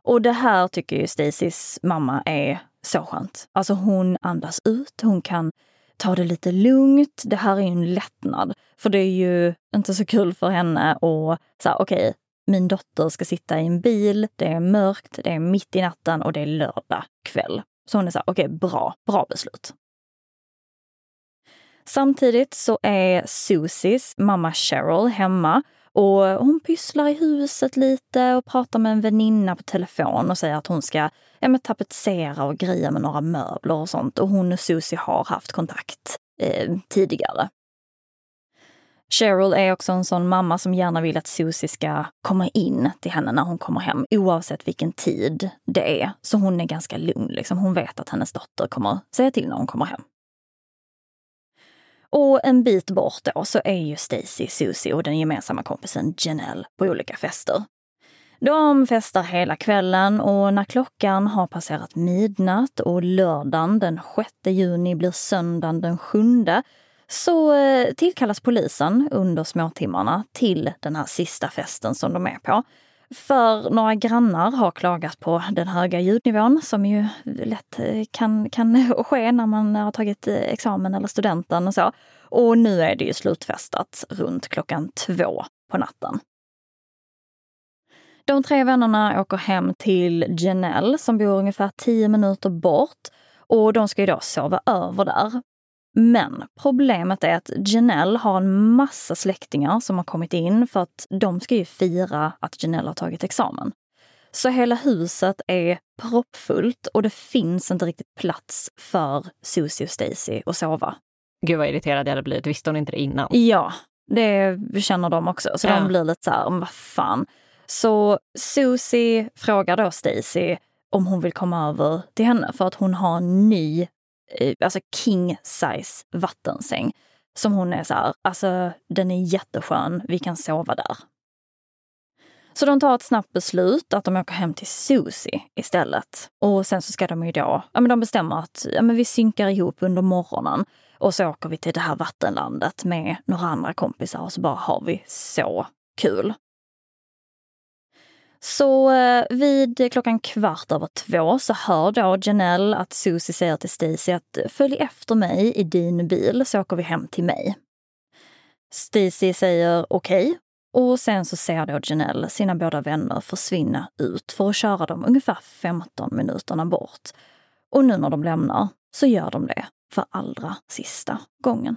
Och det här tycker ju Stacys mamma är så skönt. Alltså hon andas ut, hon kan ta det lite lugnt. Det här är ju en lättnad. För det är ju inte så kul för henne att säga okej, okay, min dotter ska sitta i en bil, det är mörkt, det är mitt i natten och det är lördag kväll. Så hon är så här, okej, okay, bra, bra beslut. Samtidigt så är Susies mamma Cheryl hemma och hon pysslar i huset lite och pratar med en väninna på telefon och säger att hon ska ja, tapetsera och greja med några möbler och sånt. Och hon och Susie har haft kontakt eh, tidigare. Cheryl är också en sån mamma som gärna vill att Susie ska komma in till henne när hon kommer hem, oavsett vilken tid det är. Så hon är ganska lugn. Liksom. Hon vet att hennes dotter kommer säga till när hon kommer hem. Och en bit bort då så är ju Stacy, Susie och den gemensamma kompisen Janelle på olika fester. De festar hela kvällen och när klockan har passerat midnatt och lördagen den 6 juni blir söndagen den 7 så eh, tillkallas polisen under småtimmarna till den här sista festen som de är på. För några grannar har klagat på den höga ljudnivån som ju lätt eh, kan, kan ske när man har tagit eh, examen eller studenten och så. Och nu är det ju slutfestat runt klockan två på natten. De tre vännerna åker hem till Janelle som bor ungefär tio minuter bort och de ska ju då sova över där. Men problemet är att Janelle har en massa släktingar som har kommit in för att de ska ju fira att Janelle har tagit examen. Så hela huset är proppfullt och det finns inte riktigt plats för Susie och Stacy att sova. Gud vad irriterad jag hade blivit. Visste hon inte det innan? Ja, det känner de också. Så ja. de blir lite så här, vad fan. Så Susie frågar då Stacy om hon vill komma över till henne för att hon har en ny Eh, alltså king size vattensäng. Som hon är så här, alltså den är jätteskön, vi kan sova där. Så de tar ett snabbt beslut att de åker hem till Susie istället. Och sen så ska de ju då, ja men de bestämmer att ja, men vi synkar ihop under morgonen. Och så åker vi till det här vattenlandet med några andra kompisar och så bara har vi så kul. Så eh, vid klockan kvart över två så hör då Janelle att Susie säger till Stacy att eh, följ efter mig i din bil så åker vi hem till mig. Stacy säger okej okay, och sen så ser då Janelle sina båda vänner försvinna ut för att köra dem ungefär 15 minuterna bort. Och nu när de lämnar så gör de det för allra sista gången.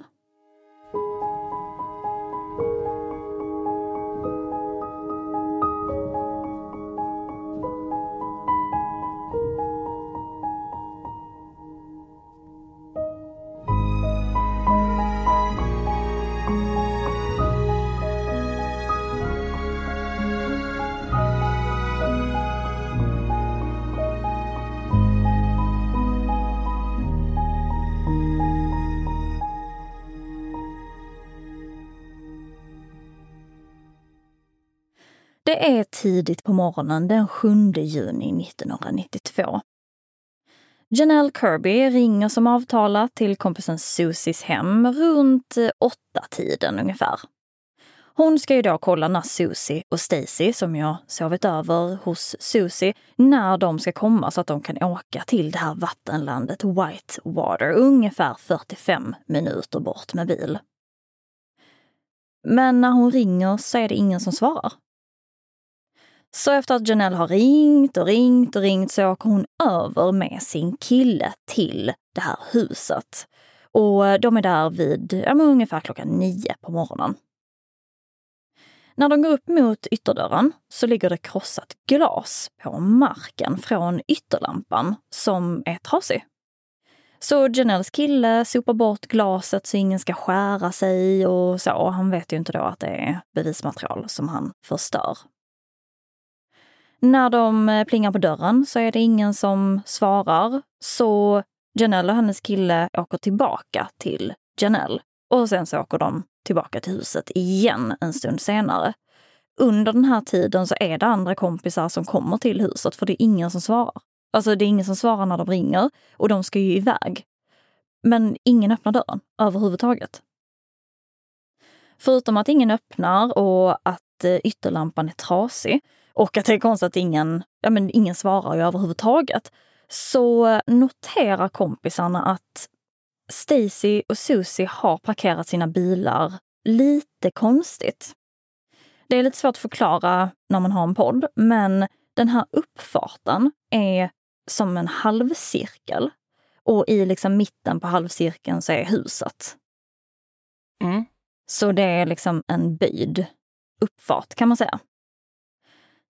Det är tidigt på morgonen den 7 juni 1992. Janelle Kirby ringer som avtalat till kompisen Susies hem runt eh, åtta tiden ungefär. Hon ska ju då kolla när Susie och Stacy, som jag sovit över hos Susie, när de ska komma så att de kan åka till det här vattenlandet Whitewater, ungefär 45 minuter bort med bil. Men när hon ringer så är det ingen som svarar. Så efter att Janelle har ringt och ringt och ringt så åker hon över med sin kille till det här huset. Och eh, de är där vid ja, ungefär klockan nio på morgonen. När de går upp mot ytterdörren så ligger det krossat glas på marken från ytterlampan som är trasig. Så Janelles kille sopar bort glaset så ingen ska skära sig och så. Han vet ju inte då att det är bevismaterial som han förstör. När de eh, plingar på dörren så är det ingen som svarar. Så Janelle och hennes kille åker tillbaka till Janelle. Och sen så åker de tillbaka till huset igen en stund senare. Under den här tiden så är det andra kompisar som kommer till huset för det är ingen som svarar. Alltså det är ingen som svarar när de ringer och de ska ju iväg. Men ingen öppnar dörren överhuvudtaget. Förutom att ingen öppnar och att eh, ytterlampan är trasig och att det är konstigt att ingen, ja men ingen svarar ju överhuvudtaget, så noterar kompisarna att Stacy och Susie har parkerat sina bilar lite konstigt. Det är lite svårt att förklara när man har en podd, men den här uppfarten är som en halvcirkel. Och i liksom mitten på halvcirkeln så är huset. Mm. Så det är liksom en böjd uppfart kan man säga.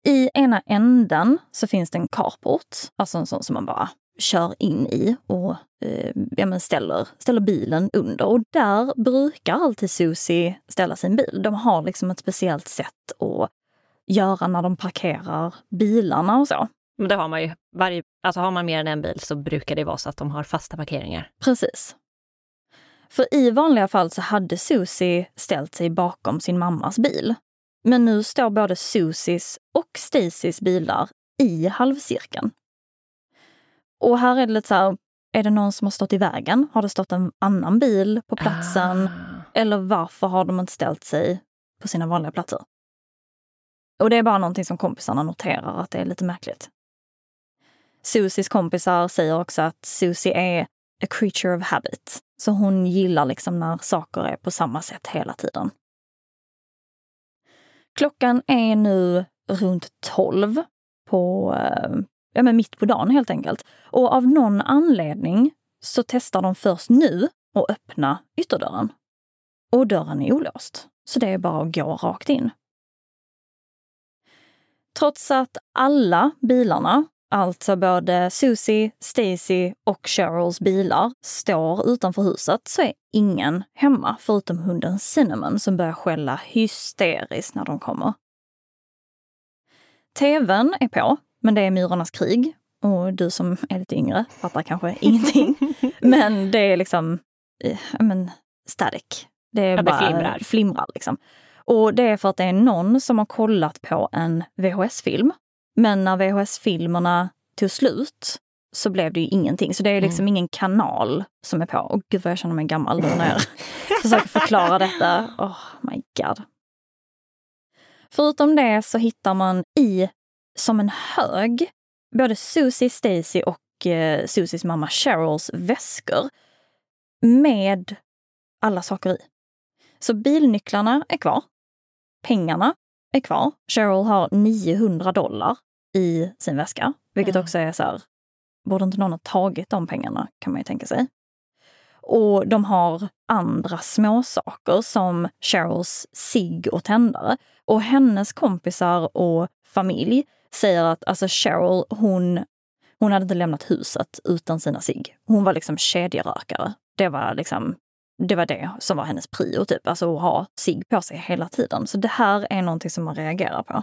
I ena änden så finns det en carport, alltså en sån som man bara kör in i och eh, ja, ställer, ställer bilen under. Och där brukar alltid Susie ställa sin bil. De har liksom ett speciellt sätt att göra när de parkerar bilarna och så. Men det har man ju. Varje, alltså har man mer än en bil så brukar det vara så att de har fasta parkeringar. Precis. För i vanliga fall så hade Susie ställt sig bakom sin mammas bil. Men nu står både Susies och Stacys bilar i halvcirkeln. Och här är det lite så här, är det någon som har stått i vägen? Har det stått en annan bil på platsen? Ah. Eller varför har de inte ställt sig på sina vanliga platser? Och det är bara någonting som kompisarna noterar att det är lite märkligt. Susies kompisar säger också att Susie är a creature of habit. Så hon gillar liksom när saker är på samma sätt hela tiden. Klockan är nu runt 12 på, eh, ja men mitt på dagen helt enkelt. Och av någon anledning så testar de först nu att öppna ytterdörren. Och dörren är olåst, så det är bara att gå rakt in. Trots att alla bilarna, alltså både Susie, Stacy och Cheryls bilar, står utanför huset så är ingen hemma förutom hunden Cinnamon som börjar skälla hysteriskt när de kommer. TVn är på, men det är Myrornas krig. Och du som är lite yngre fattar kanske ingenting. Men det är liksom, eh, men, static. Det är Ja, det bara flimrar. flimrar liksom. Och det är för att det är någon som har kollat på en VHS-film. Men när VHS-filmerna tog slut så blev det ju ingenting. Så det är liksom ingen kanal som är på. Och gud vad jag känner mig gammal nu när jag försöker förklara detta. Oh my god. Förutom det så hittar man i, som en hög, både Susie, Stacy och eh, Susies mamma Cheryls väskor med alla saker i. Så bilnycklarna är kvar. Pengarna är kvar. Cheryl har 900 dollar i sin väska, vilket Mm. också är så här, borde inte någon ha tagit de pengarna kan man ju tänka sig. Och de har andra småsaker som Cheryls cigg och tändare. Och hennes kompisar och familj säger att alltså Cheryl, hon, hon hade inte lämnat huset utan sina cigg. Hon var liksom kedjerökare. Det var liksom det var det som var hennes prio, typ. Alltså att ha cigg på sig hela tiden. Så det här är någonting som man reagerar på.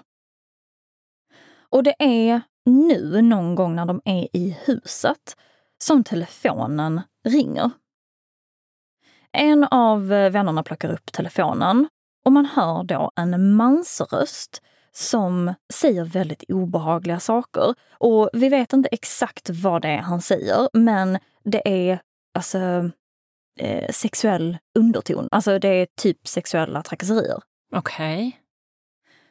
Och det är nu någon gång när de är i huset som telefonen ringer. En av eh, vännerna plockar upp telefonen och man hör då en mansröst som säger väldigt obehagliga saker. Och vi vet inte exakt vad det är han säger, men det är alltså eh, sexuell underton. Alltså det är typ sexuella trakasserier. Okej.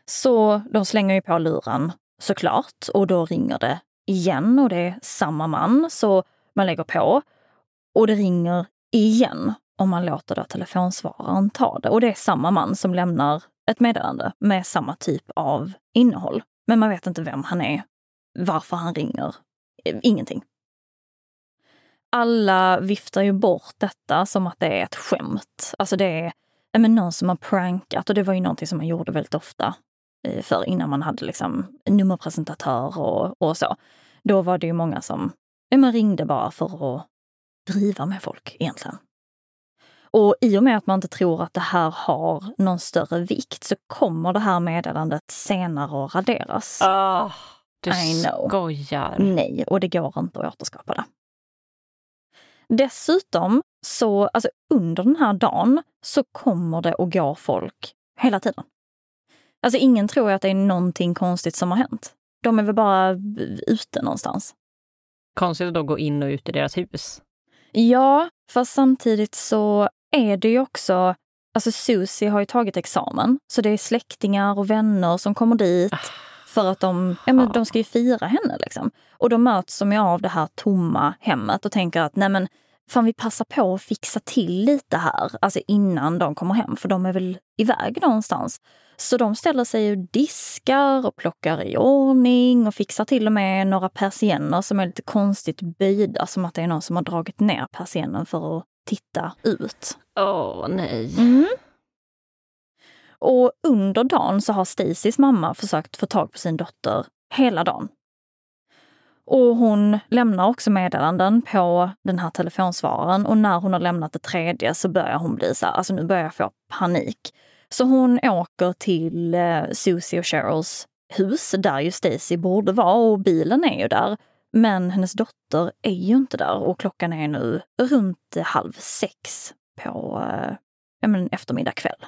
Så de slänger ju på luren såklart och då ringer det igen och det är samma man. Så man lägger på och det ringer igen om man låter då telefonsvararen ta det. Och det är samma man som lämnar ett meddelande med samma typ av innehåll. Men man vet inte vem han är, varför han ringer, ingenting. Alla viftar ju bort detta som att det är ett skämt. Alltså det är men någon som har prankat och det var ju någonting som man gjorde väldigt ofta för innan man hade liksom nummerpresentatör och, och så. Då var det ju många som man ringde bara för att driva med folk egentligen. Och i och med att man inte tror att det här har någon större vikt så kommer det här meddelandet senare att raderas. Ah. Du I know. skojar. Nej, och det går inte att återskapa det. Dessutom, så alltså under den här dagen så kommer det och går folk hela tiden. Alltså ingen tror att det är någonting konstigt som har hänt. De är väl bara ute någonstans. Konstigt att då gå in och ut i deras hus. Ja, fast samtidigt så är det ju också... Alltså Susie har ju tagit examen, så det är släktingar och vänner som kommer dit för att de, ja, men de ska ju fira henne. Liksom. Och då möts de ju av det här tomma hemmet och tänker att nej men fan vi passar på att fixa till lite här, alltså innan de kommer hem, för de är väl iväg någonstans. Så de ställer sig och diskar och plockar i ordning och fixar till och med några persienner som är lite konstigt böjda, som att det är någon som har dragit ner persiennen för att titta ut. Åh nej. Mm. Och under dagen så har Stacys mamma försökt få tag på sin dotter hela dagen. Och hon lämnar också meddelanden på den här telefonsvararen och när hon har lämnat det tredje så börjar hon bli så här, alltså nu börjar jag få panik. Så hon åker till eh, Susie och Cheryls hus där ju Stacy borde vara och bilen är ju där. Men hennes dotter är ju inte där och klockan är nu runt halv sex på eh, ja, men eftermiddag kväll.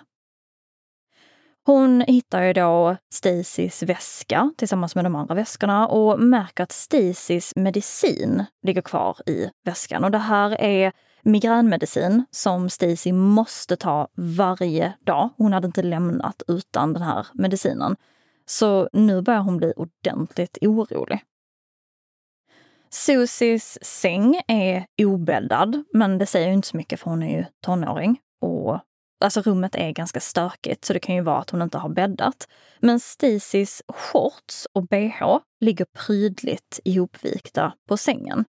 Hon hittar ju då Stacys väska tillsammans med de andra väskorna och märker att Stacys medicin ligger kvar i väskan. Och det här är migränmedicin som Stacy måste ta varje dag. Hon hade inte lämnat utan den här medicinen. Så nu börjar hon bli ordentligt orolig. Susies säng är obäddad, men det säger ju inte så mycket för hon är ju tonåring. Och Alltså rummet är ganska stökigt så det kan ju vara att hon inte har bäddat. Men Stacys shorts och bh ligger prydligt ihopvikta på sängen.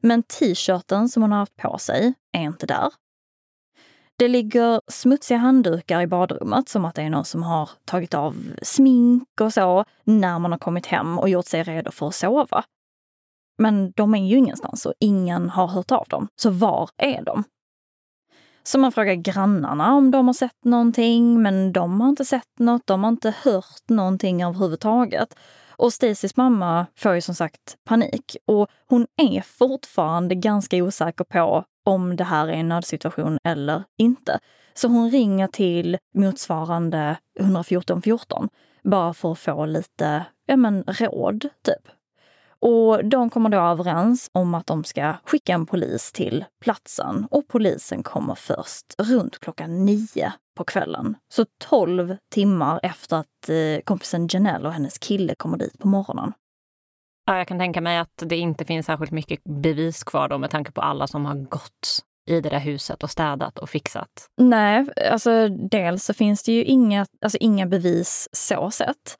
Men t-shirten som hon har haft på sig är inte där. Det ligger smutsiga handdukar i badrummet som att det är någon som har tagit av smink och så när man har kommit hem och gjort sig redo för att sova. Men de är ju ingenstans och ingen har hört av dem. Så var är de? Så man frågar grannarna om de har sett någonting, men de har inte sett något. De har inte hört någonting överhuvudtaget. Och Stacys mamma får ju som sagt panik och hon är fortfarande ganska osäker på om det här är en nödsituation eller inte. Så hon ringer till motsvarande 114 14 bara för att få lite ja, men, råd, typ. Och de kommer då överens om att de ska skicka en polis till platsen och polisen kommer först runt klockan nio på kvällen. Så tolv timmar efter att eh, kompisen Janelle och hennes kille kommer dit på morgonen. Ja, jag kan tänka mig att det inte finns särskilt mycket bevis kvar då med tanke på alla som har gått i det där huset och städat och fixat. Nej, alltså dels så finns det ju inga, alltså inga bevis så sett.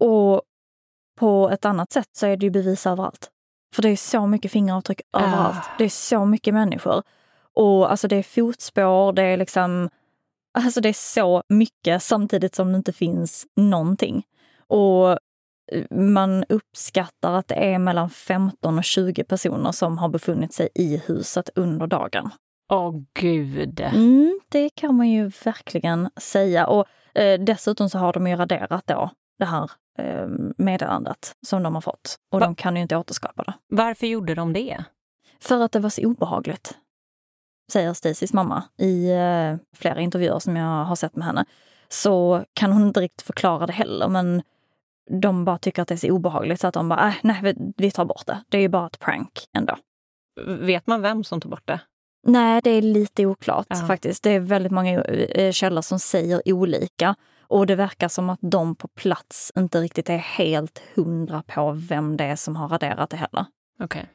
Och på ett annat sätt så är det ju bevis överallt. För det är så mycket fingeravtryck Ah. överallt. Det är så mycket människor. Och alltså det är fotspår, det är liksom... Alltså det är så mycket samtidigt som det inte finns någonting. Och eh, man uppskattar att det är mellan 15 och 20 personer som har befunnit sig i huset under dagen. Åh gud. Mm, det kan man ju verkligen säga. Och eh, dessutom så har de ju raderat då det här eh, meddelandet som de har fått. Och Va? de kan ju inte återskapa det. Varför gjorde de det? För att det var så obehagligt. Säger Stacys mamma i eh, flera intervjuer som jag har sett med henne. Så kan hon inte riktigt förklara det heller, men de bara tycker att det är så obehagligt så att de bara, äh, nej, vi, vi tar bort det. Det är ju bara ett prank ändå. Vet man vem som tog bort det? Nej, det är lite oklart Ja. faktiskt. Det är väldigt många eh, källor som säger olika. Och det verkar som att de på plats inte riktigt är helt hundra på vem det är som har raderat det heller. Okej.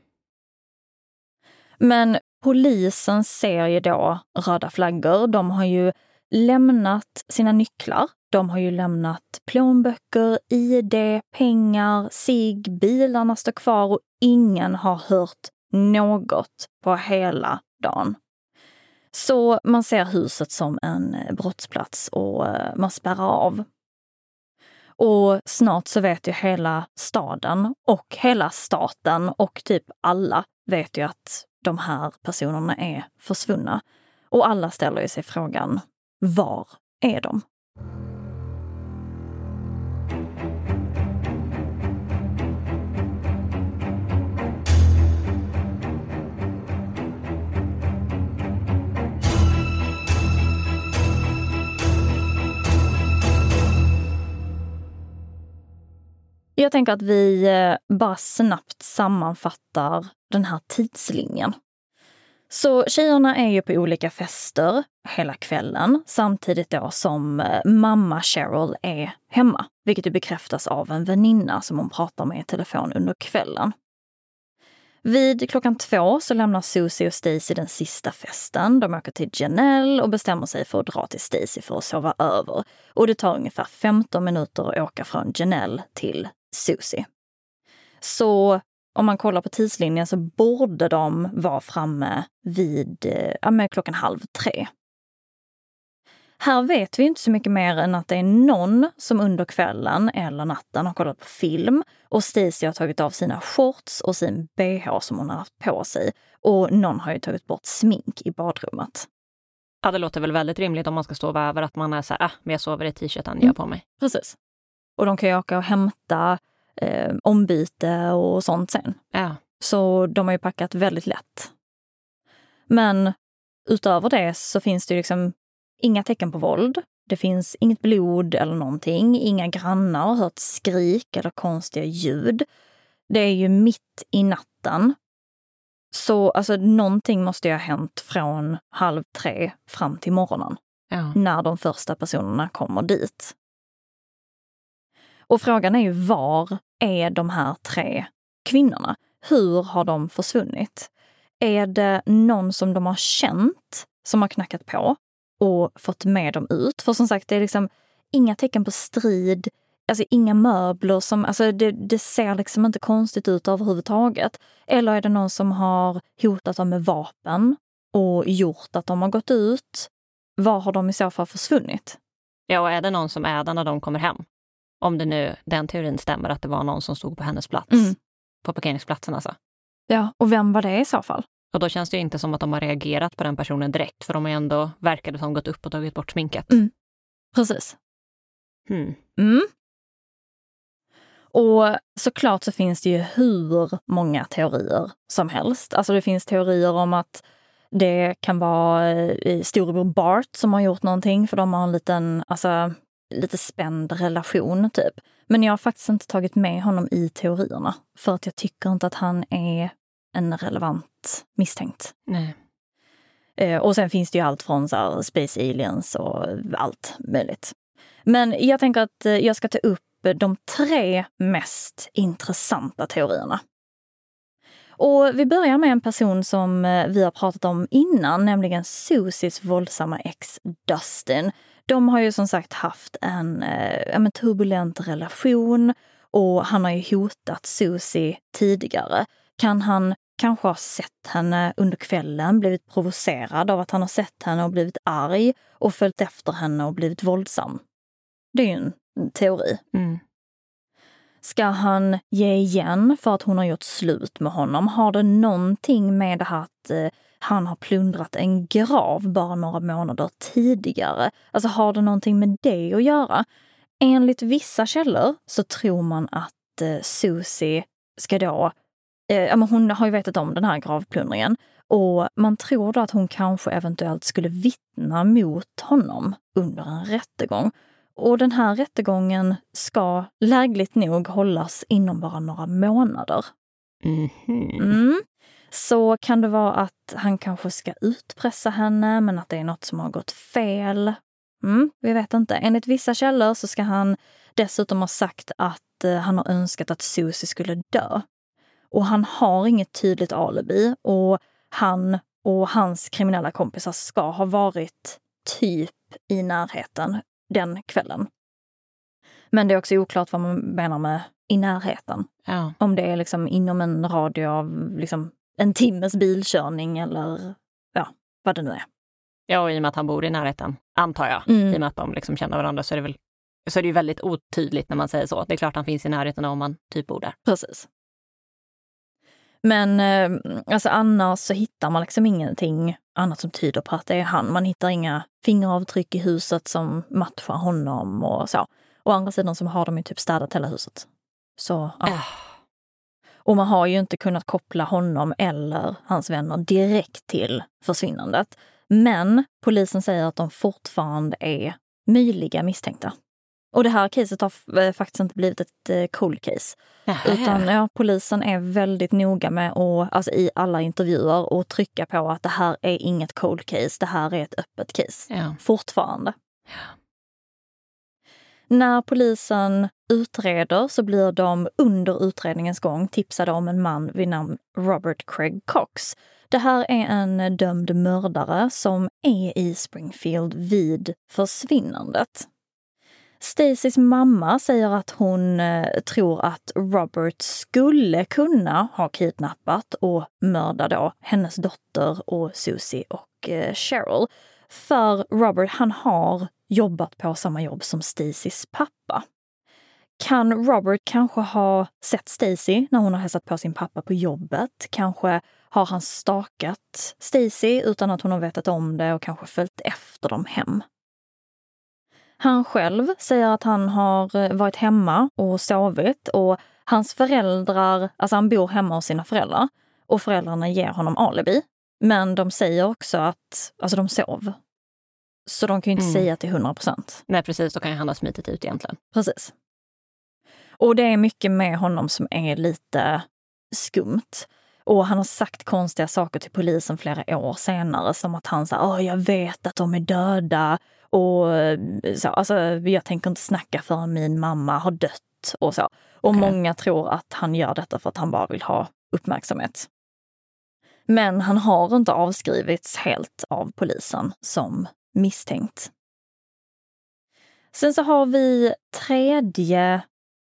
Men polisen ser ju då röda flaggor. De har ju lämnat sina nycklar. De har ju lämnat plånböcker, ID, pengar, sig, bilarna står kvar och ingen har hört något på hela dagen. Så man ser huset som en eh, brottsplats och eh, man spärrar av. Och snart så vet ju hela staden och hela staten och typ alla vet ju att de här personerna är försvunna. Och alla ställer ju sig frågan, var är de? Jag tänker att vi eh, bara snabbt sammanfattar den här tidslinjen. Så tjejerna är ju på olika fester hela kvällen samtidigt då som eh, mamma Cheryl är hemma, vilket bekräftas av en väninna som hon pratar med i telefon under kvällen. Vid klockan två så lämnar Susie och Stacy den sista festen. De åker till Janelle och bestämmer sig för att dra till Stacy för att sova över. Och det tar ungefär 15 minuter att åka från Janelle till Susie. Så om man kollar på tidslinjen så borde de vara framme vid eh, ja, klockan halv tre. Här vet vi inte så mycket mer än att det är någon som under kvällen eller natten har kollat på film och Stacey har tagit av sina shorts och sin bh som hon har haft på sig. Och någon har ju tagit bort smink i badrummet. Ja, det låter väl väldigt rimligt om man ska sova över att man är så här, ah, men jag sover i t-shirten jag mm. på mig. Precis. Och de kan ju åka och hämta eh, ombyte och sånt sen. Ja. Så de har ju packat väldigt lätt. Men utöver det så finns det ju liksom inga tecken på våld. Det finns inget blod eller någonting. Inga grannar har hört skrik eller konstiga ljud. Det är ju mitt i natten. Så alltså, någonting måste ju ha hänt från halv tre fram till morgonen. Ja. När de första personerna kommer dit. Och frågan är ju var är de här tre kvinnorna? Hur har de försvunnit? Är det någon som de har känt som har knackat på och fått med dem ut? För som sagt, det är liksom inga tecken på strid, alltså inga möbler som, alltså det, det ser liksom inte konstigt ut överhuvudtaget. Eller är det någon som har hotat dem med vapen och gjort att de har gått ut? Var har de i så fall försvunnit? Ja, och är det någon som är där när de kommer hem? Om det nu den teorin stämmer, att det var någon som stod på hennes plats. Mm. På parkeringsplatsen alltså. Ja, och vem var det i så fall? Och då känns det inte som att de har reagerat på den personen direkt, för de har ändå, verkade som, gått upp och tagit bort sminket. Mm. Precis. Hmm. Mm. Och såklart så finns det ju hur många teorier som helst. Alltså det finns teorier om att det kan vara eh, storebror Bart som har gjort någonting för de har en liten, alltså lite spänd relation typ. Men jag har faktiskt inte tagit med honom i teorierna för att jag tycker inte att han är en relevant misstänkt. Nej. Eh, och sen finns det ju allt från så här, Space Aliens och allt möjligt. Men jag tänker att eh, jag ska ta upp de tre mest intressanta teorierna. Och vi börjar med en person som eh, vi har pratat om innan, nämligen Susies våldsamma ex Dustin. De har ju som sagt haft en eh, turbulent relation och han har ju hotat Susie tidigare. Kan han kanske ha sett henne under kvällen, blivit provocerad av att han har sett henne och blivit arg och följt efter henne och blivit våldsam? Det är ju en teori. Mm. Ska han ge igen för att hon har gjort slut med honom? Har det någonting med det här att eh, han har plundrat en grav bara några månader tidigare? Alltså har det någonting med det att göra? Enligt vissa källor så tror man att eh, Susie ska då eh, hon har ju vetat om den här gravplundringen och man tror då att hon kanske eventuellt skulle vittna mot honom under en rättegång. Och den här rättegången ska lägligt nog hållas inom bara några månader. Mm -hmm. mm. Så kan det vara att han kanske ska utpressa henne, men att det är något som har gått fel. Mm, vi vet inte. Enligt vissa källor så ska han dessutom ha sagt att eh, han har önskat att Susie skulle dö. Och han har inget tydligt alibi och han och hans kriminella kompisar ska ha varit typ i närheten den kvällen. Men det är också oklart vad man menar med i närheten. Ja. Om det är liksom inom en radie av liksom en timmes bilkörning eller ja, vad det nu är. Ja, och i och med att han bor i närheten, antar jag, mm. i och med att de liksom känner varandra så är det väl så är det ju väldigt otydligt när man säger så. Det är klart han finns i närheten om man typ bor där. Precis. Men eh, alltså annars så hittar man liksom ingenting annat som tyder på att det är han. Man hittar inga fingeravtryck i huset som matchar honom och så. Å andra sidan så har de ju typ städat hela huset. Så, ja. Äh. Och man har ju inte kunnat koppla honom eller hans vänner direkt till försvinnandet. Men polisen säger att de fortfarande är möjliga misstänkta. Och det här caset har eh, faktiskt inte blivit ett eh, cold case. Nähä. Utan ja, polisen är väldigt noga med att, alltså i alla intervjuer, och trycka på att det här är inget cold case, det här är ett öppet case. Ja. Fortfarande. När polisen utreder så blir de under utredningens gång tipsade om en man vid namn Robert Craig Cox. Det här är en dömd mördare som är i Springfield vid försvinnandet. Stacys mamma säger att hon eh, tror att Robert skulle kunna ha kidnappat och mördat då hennes dotter och Susie och eh, Cheryl. För Robert, han har jobbat på samma jobb som Stacys pappa. Kan Robert kanske ha sett Stacy när hon har hälsat på sin pappa på jobbet? Kanske har han stakat Stacy utan att hon har vetat om det och kanske följt efter dem hem? Han själv säger att han har eh, varit hemma och sovit och hans föräldrar, alltså han bor hemma hos sina föräldrar och föräldrarna ger honom alibi. Men de säger också att alltså de sov. Så de kan ju inte Mm. säga till 100 procent. Nej precis, då kan ju han ha smitit ut egentligen. Precis. Och det är mycket med honom som är lite skumt. Och han har sagt konstiga saker till polisen flera år senare, som att han Åh, jag vet att de är döda och eh, så, alltså, jag tänker inte snacka förrän min mamma har dött och så. Och Okej. många tror att han gör detta för att han bara vill ha uppmärksamhet. Men han har inte avskrivits helt av polisen som misstänkt. Sen så har vi tredje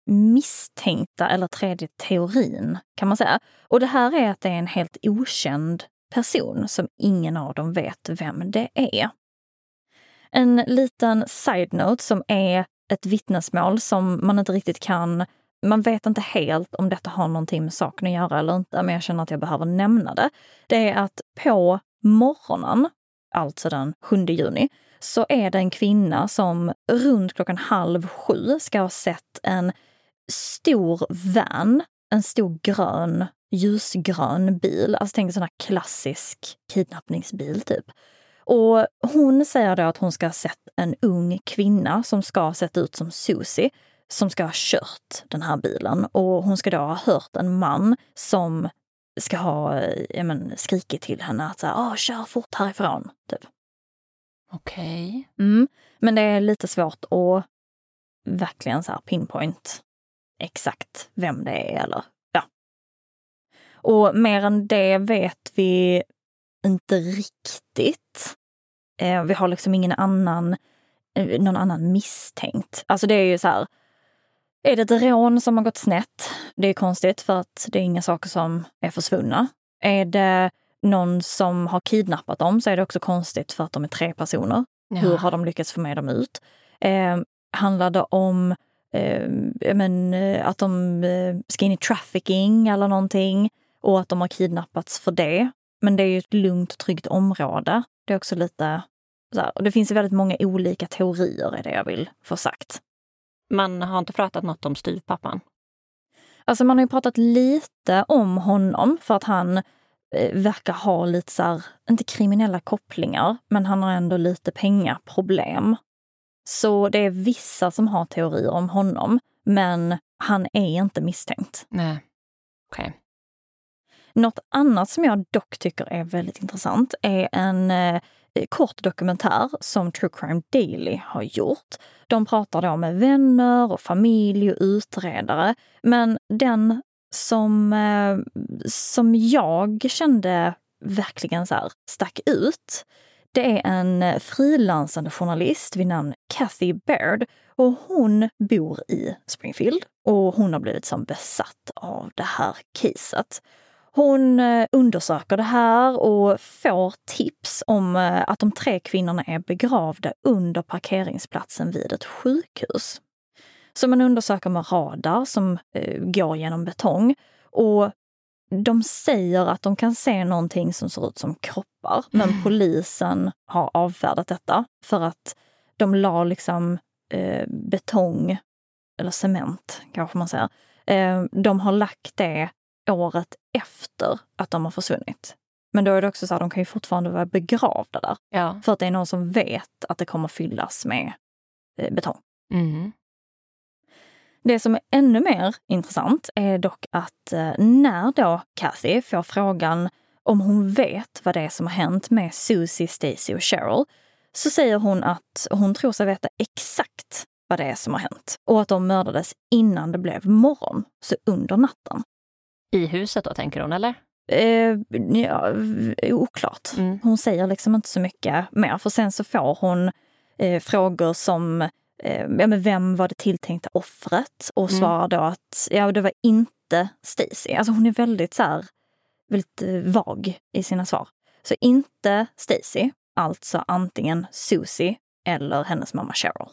misstänkta, eller tredje teorin kan man säga. Och det här är att det är en helt okänd person som ingen av dem vet vem det är. En liten side-note som är ett vittnesmål som man inte riktigt kan... Man vet inte helt om detta har någonting med saken att göra eller inte, men jag känner att jag behöver nämna det. Det är att på morgonen, alltså den 7 juni, så är det en kvinna som runt klockan halv sju ska ha sett en stor van, en stor grön, ljusgrön bil. Alltså tänk en sån här klassisk kidnappningsbil typ. Och hon säger då att hon ska ha sett en ung kvinna som ska ha sett ut som Susie som ska ha kört den här bilen. Och hon ska då ha hört en man som ska ha ja, men, skrikit till henne att så här, "Åh, kör fort härifrån. Typ. Okej. Mm. Men det är lite svårt att verkligen så här pinpoint exakt vem det är eller ja. Och mer än det vet vi inte riktigt. Eh, vi har liksom ingen annan, eh, någon annan misstänkt. Alltså det är ju så här, är det ett rån som har gått snett? Det är konstigt för att det är inga saker som är försvunna. Är det någon som har kidnappat dem så är det också konstigt för att de är tre personer. Ja. Hur har de lyckats få med dem ut? Eh, handlar det om eh, ja, men, eh, att de eh, ska in i trafficking eller någonting och att de har kidnappats för det? Men det är ju ett lugnt och tryggt område. Det är också lite... Så här, och det finns väldigt många olika teorier, är det jag vill få sagt. Man har inte pratat något om styvpappan. Alltså man har ju pratat lite om honom för att han eh, verkar ha lite så här, inte kriminella kopplingar, men han har ändå lite pengaproblem. Så det är vissa som har teorier om honom, men han är inte misstänkt. Nej. Okej. Något annat som jag dock tycker är väldigt intressant är en eh, Eh, kort dokumentär som True Crime Daily har gjort. De pratar då med vänner och familj och utredare. Men den som, eh, som jag kände verkligen så här stack ut, det är en frilansande journalist vid namn Kathy Baird. Och hon bor i Springfield och hon har blivit som besatt av det här caset. Hon eh, undersöker det här och får tips om eh, att de tre kvinnorna är begravda under parkeringsplatsen vid ett sjukhus. Så man undersöker med radar som eh, går genom betong och de säger att de kan se någonting som ser ut som kroppar, men polisen har avfärdat detta för att de la liksom eh, betong, eller cement kanske man säger. Eh, de har lagt det året efter att de har försvunnit. Men då är det också så här, de kan ju fortfarande vara begravda där. Ja. För att det är någon som vet att det kommer fyllas med eh, betong. Mm. Det som är ännu mer intressant är dock att eh, när då Kathy får frågan om hon vet vad det är som har hänt med Susie, Stacy och Cheryl så säger hon att hon tror sig veta exakt vad det är som har hänt och att de mördades innan det blev morgon, så under natten. I huset då, tänker hon, eller? Eh, ja, oklart. Mm. Hon säger liksom inte så mycket mer, för sen så får hon eh, frågor som eh, ja, men vem var det tilltänkta offret? Och Mm. svarar då att ja, det var inte Stacy. Alltså hon är väldigt så här, väldigt eh, vag i sina svar. Så inte Stacy, alltså antingen Susie eller hennes mamma Cheryl.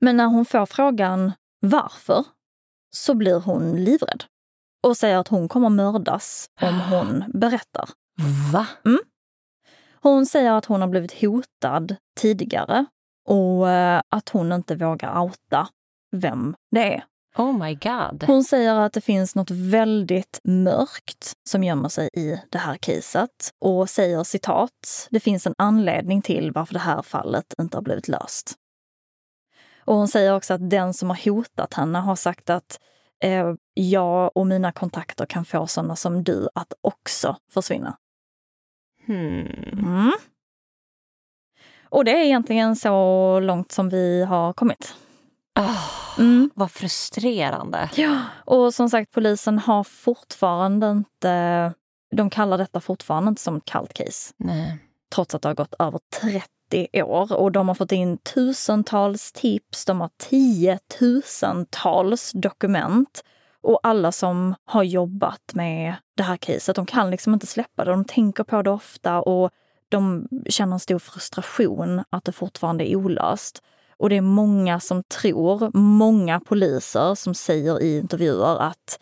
Men när hon får frågan varför så blir hon livrädd och säger att hon kommer mördas om hon berättar. Va? Hon säger att hon har blivit hotad tidigare och eh, att hon inte vågar outa vem det är. Oh my god. Hon säger att det finns något väldigt mörkt som gömmer sig i det här caset och säger citat, det finns en anledning till varför det här fallet inte har blivit löst. Och hon säger också att den som har hotat henne har sagt att eh, jag och mina kontakter kan få sådana som du att också försvinna. Hmm. Mm. Och det är egentligen så långt som vi har kommit. Ah, Mm. vad frustrerande. Ja. Och som sagt, polisen har fortfarande inte... De kallar detta fortfarande inte som ett kallt case. Nej. Trots att det har gått över 30 år. Och de har fått in tusentals tips, de har tiotusentals dokument. Och alla som har jobbat med det här caset, de kan liksom inte släppa det. De tänker på det ofta och de känner en stor frustration att det fortfarande är olöst. Och det är många som tror, många poliser som säger i intervjuer att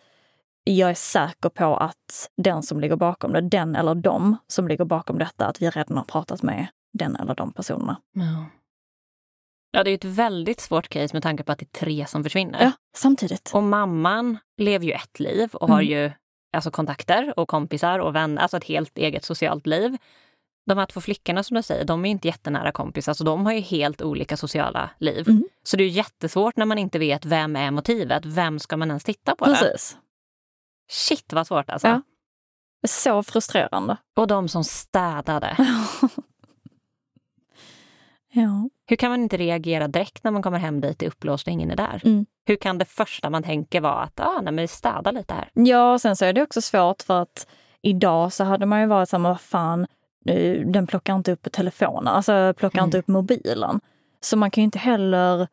jag är säker på att den som ligger bakom det, den eller de som ligger bakom detta, att vi redan har pratat med den eller de personerna. Ja. ja, det är ett väldigt svårt case med tanke på att det är tre som försvinner. Ja, samtidigt. Och mamman lever ju ett liv och har Mm. ju alltså kontakter och kompisar och vänner, alltså ett helt eget socialt liv. De här två flickorna som du säger, de är inte jättenära kompisar så de har ju helt olika sociala liv. Mm. Så det är ju jättesvårt när man inte vet vem är motivet. Vem ska man ens titta på? Det? Precis. Shit vad svårt alltså. Ja. Så frustrerande. Och de som städade. ja. Hur kan man inte reagera direkt när man kommer hem dit är upplåst och ingen är där? Mm. Hur kan det första man tänker vara att ah, nej, men vi städar lite här? Ja, sen så är det också svårt för att idag så hade man ju varit men vad fan, den plockar inte upp telefonen, alltså plockar inte Mm. upp mobilen. Så man kan ju inte heller,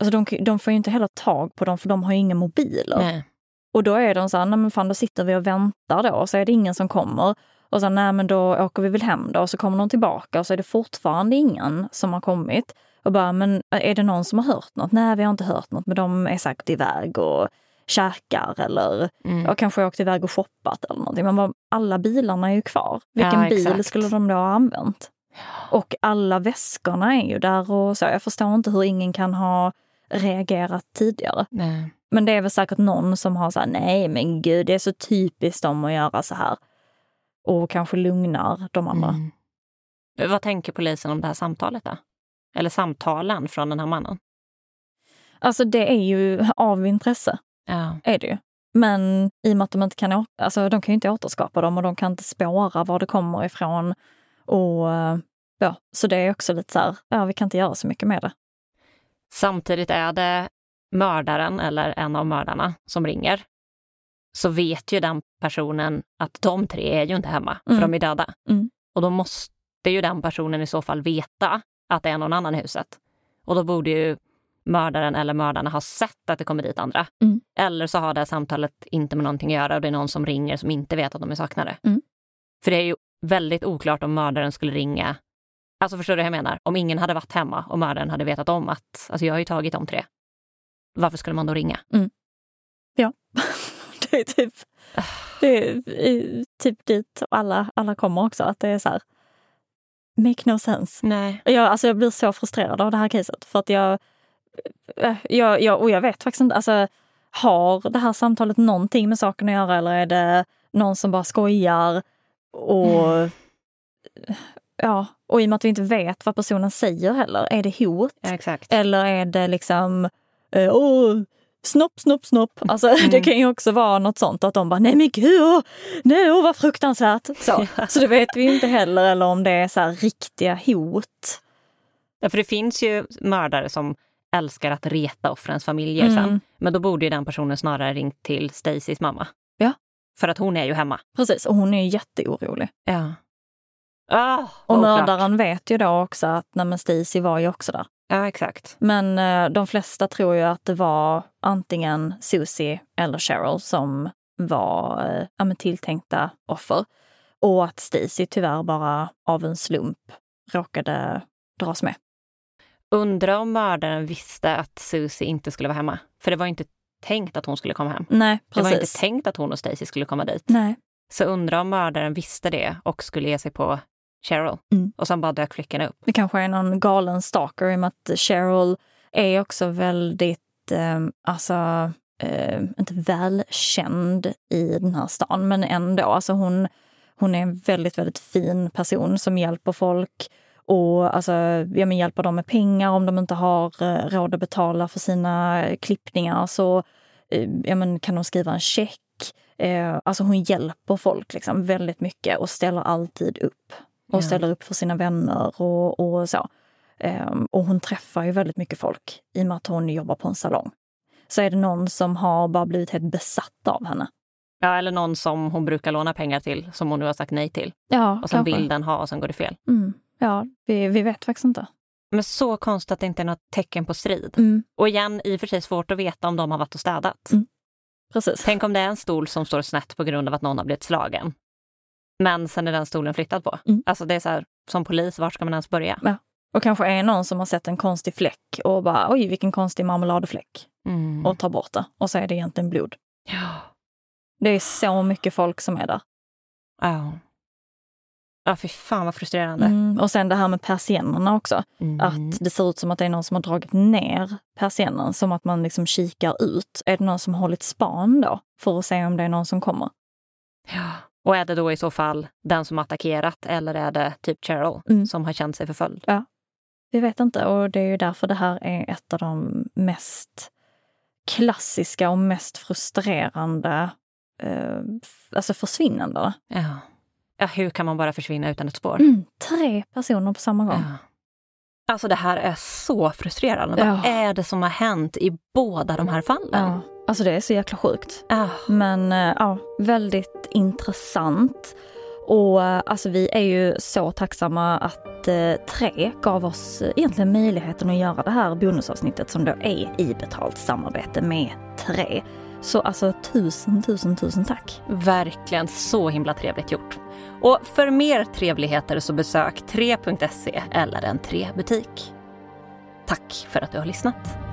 alltså de, de får ju inte heller tag på dem för de har ju inga mobiler. Nej. Och då är de så här, nej men fan då sitter vi och väntar då, så är det ingen som kommer. Och så nej men då åker vi väl hem då, och så kommer de tillbaka och så är det fortfarande ingen som har kommit. Och bara, men är det någon som har hört något? Nej, vi har inte hört något, men de är säkert iväg och käkar eller Mm. jag kanske åkt iväg och shoppat eller någonting. Men bara, alla bilarna är ju kvar. Vilken Ja, bil skulle de då ha använt? Och alla väskorna är ju där och så. Jag förstår inte hur ingen kan ha reagerat tidigare. Nej. Men det är väl säkert någon som har sagt nej men gud, det är så typiskt dem att göra så här. Och kanske lugnar de andra. Mm. Vad tänker polisen om det här samtalet då? Eller samtalen från den här mannen? Alltså det är ju av intresse, Ja. är det ju. Men i och med att de inte kan, alltså de kan ju inte återskapa dem och de kan inte spåra var det kommer ifrån. Och ja, så det är också lite så här, ja vi kan inte göra så mycket med det. Samtidigt är det mördaren eller en av mördarna som ringer. Så vet ju den personen att de tre är ju inte hemma, för Mm. de är döda. Mm. Och då måste ju den personen i så fall veta att det är någon annan i huset. Och då borde ju mördaren eller mördarna ha sett att det kommer dit andra. Mm. Eller så har det här samtalet inte med någonting att göra och det är någon som ringer som inte vet att de är saknade. Mm. För det är ju väldigt oklart om mördaren skulle ringa. Alltså förstår du vad jag menar? Om ingen hade varit hemma och mördaren hade vetat om att alltså jag har ju tagit de tre. Varför skulle man då ringa? det är typ, det är typ dit alla, alla kommer också. Att det är så här, make no sense. Nej. Jag, alltså jag blir så frustrerad av det här caset. För att jag, eh, jag, jag, och jag vet faktiskt inte, alltså, har det här samtalet någonting med saken att göra eller är det någon som bara skojar? Och, ja, och i och med att vi inte vet vad personen säger heller, är det hot? Ja. Eller är det liksom eh, åh, snopp, snopp, snopp. Alltså Mm. det kan ju också vara något sånt att de bara, nej men gud, nej, åh, vad fruktansvärt. Så. så det vet vi inte heller, eller om det är så här riktiga hot. Därför det finns ju mördare som älskar att reta offrens familjer Mm. sen. Men då borde ju den personen snarare ringt till Stacys mamma. Ja. För att hon är ju hemma. Precis, och hon är ju jätteorolig. Ja. Ah, Och mördaren vet ju då också att nej, Stacy var ju också där. Ja, exakt. Men eh, de flesta tror ju att det var antingen Susie eller Cheryl som var eh, ja, tilltänkta offer. Och att Stacy tyvärr bara av en slump råkade dras med. Undrar om mördaren visste att Susie inte skulle vara hemma. För det var inte tänkt att hon skulle komma hem. Nej, Det var inte precis. tänkt att hon och Stacy skulle komma dit. Nej. Så undrar om mördaren visste det och skulle ge sig på Cheryl. Mm. Och sen bara dök flickorna upp. Det kanske är någon galen stalker i och med att Cheryl är också väldigt, eh, alltså, eh, inte välkänd i den här stan, men ändå. Alltså hon, hon är en väldigt, väldigt fin person som hjälper folk och alltså, ja, men hjälper dem med pengar om de inte har eh, råd att betala för sina klippningar så eh, ja, men kan de skriva en check. Eh, alltså hon hjälper folk liksom väldigt mycket och ställer alltid upp. Och Ja. ställer upp för sina vänner och, och så. Ehm, och hon träffar ju väldigt mycket folk i och med att hon jobbar på en salong. Så är det någon som har bara blivit helt besatt av henne. Ja, eller någon som hon brukar låna pengar till, som hon nu har sagt nej till. Ja, Och sen vill den ha och sen går det fel. Mm. Ja, vi, vi vet faktiskt inte. Men så konstigt att det inte är något tecken på strid. Mm. Och igen, i och för sig svårt att veta om de har varit och städat. Mm. Precis. Tänk om det är en stol som står snett på grund av att någon har blivit slagen. Men sen är den stolen flyttad på. Mm. Alltså det är så här, som polis, var ska man ens börja? Och kanske är någon som har sett en konstig fläck och bara oj vilken konstig marmeladfläck Mm. och tar bort det. Och så är det egentligen blod. Ja. Det är så mycket folk som är där. Ja. Ja, fy fan vad frustrerande. Mm. Och sen det här med persiennerna också. Mm. Att det ser ut som att det är någon som har dragit ner persiennen, som att man liksom kikar ut. Är det någon som har hållit span då? För att se om det är någon som kommer? Ja. Och är det då i så fall den som attackerat eller är det typ Cheryl Mm. som har känt sig förföljd? Vi vet inte och det är ju därför det här är ett av de mest klassiska och mest frustrerande eh, alltså försvinnandena. Ja. ja. Hur kan man bara försvinna utan ett spår? Mm, tre personer på samma gång. Ja. Alltså det här är så frustrerande. Ja. Vad är det som har hänt i båda de här fallen? Ja, alltså det är så jäkla sjukt. Ah. Men eh, ja, väldigt intressant. Och eh, alltså vi är ju så tacksamma att eh, Tre gav oss eh, egentligen möjligheten att göra det här bonusavsnittet som då är i betalt samarbete med Tre. Så alltså tusen, tusen, tusen tack. Verkligen så himla trevligt gjort. Och för mer trevligheter så besök 3.se eller en 3-butik. Tack för att du har lyssnat.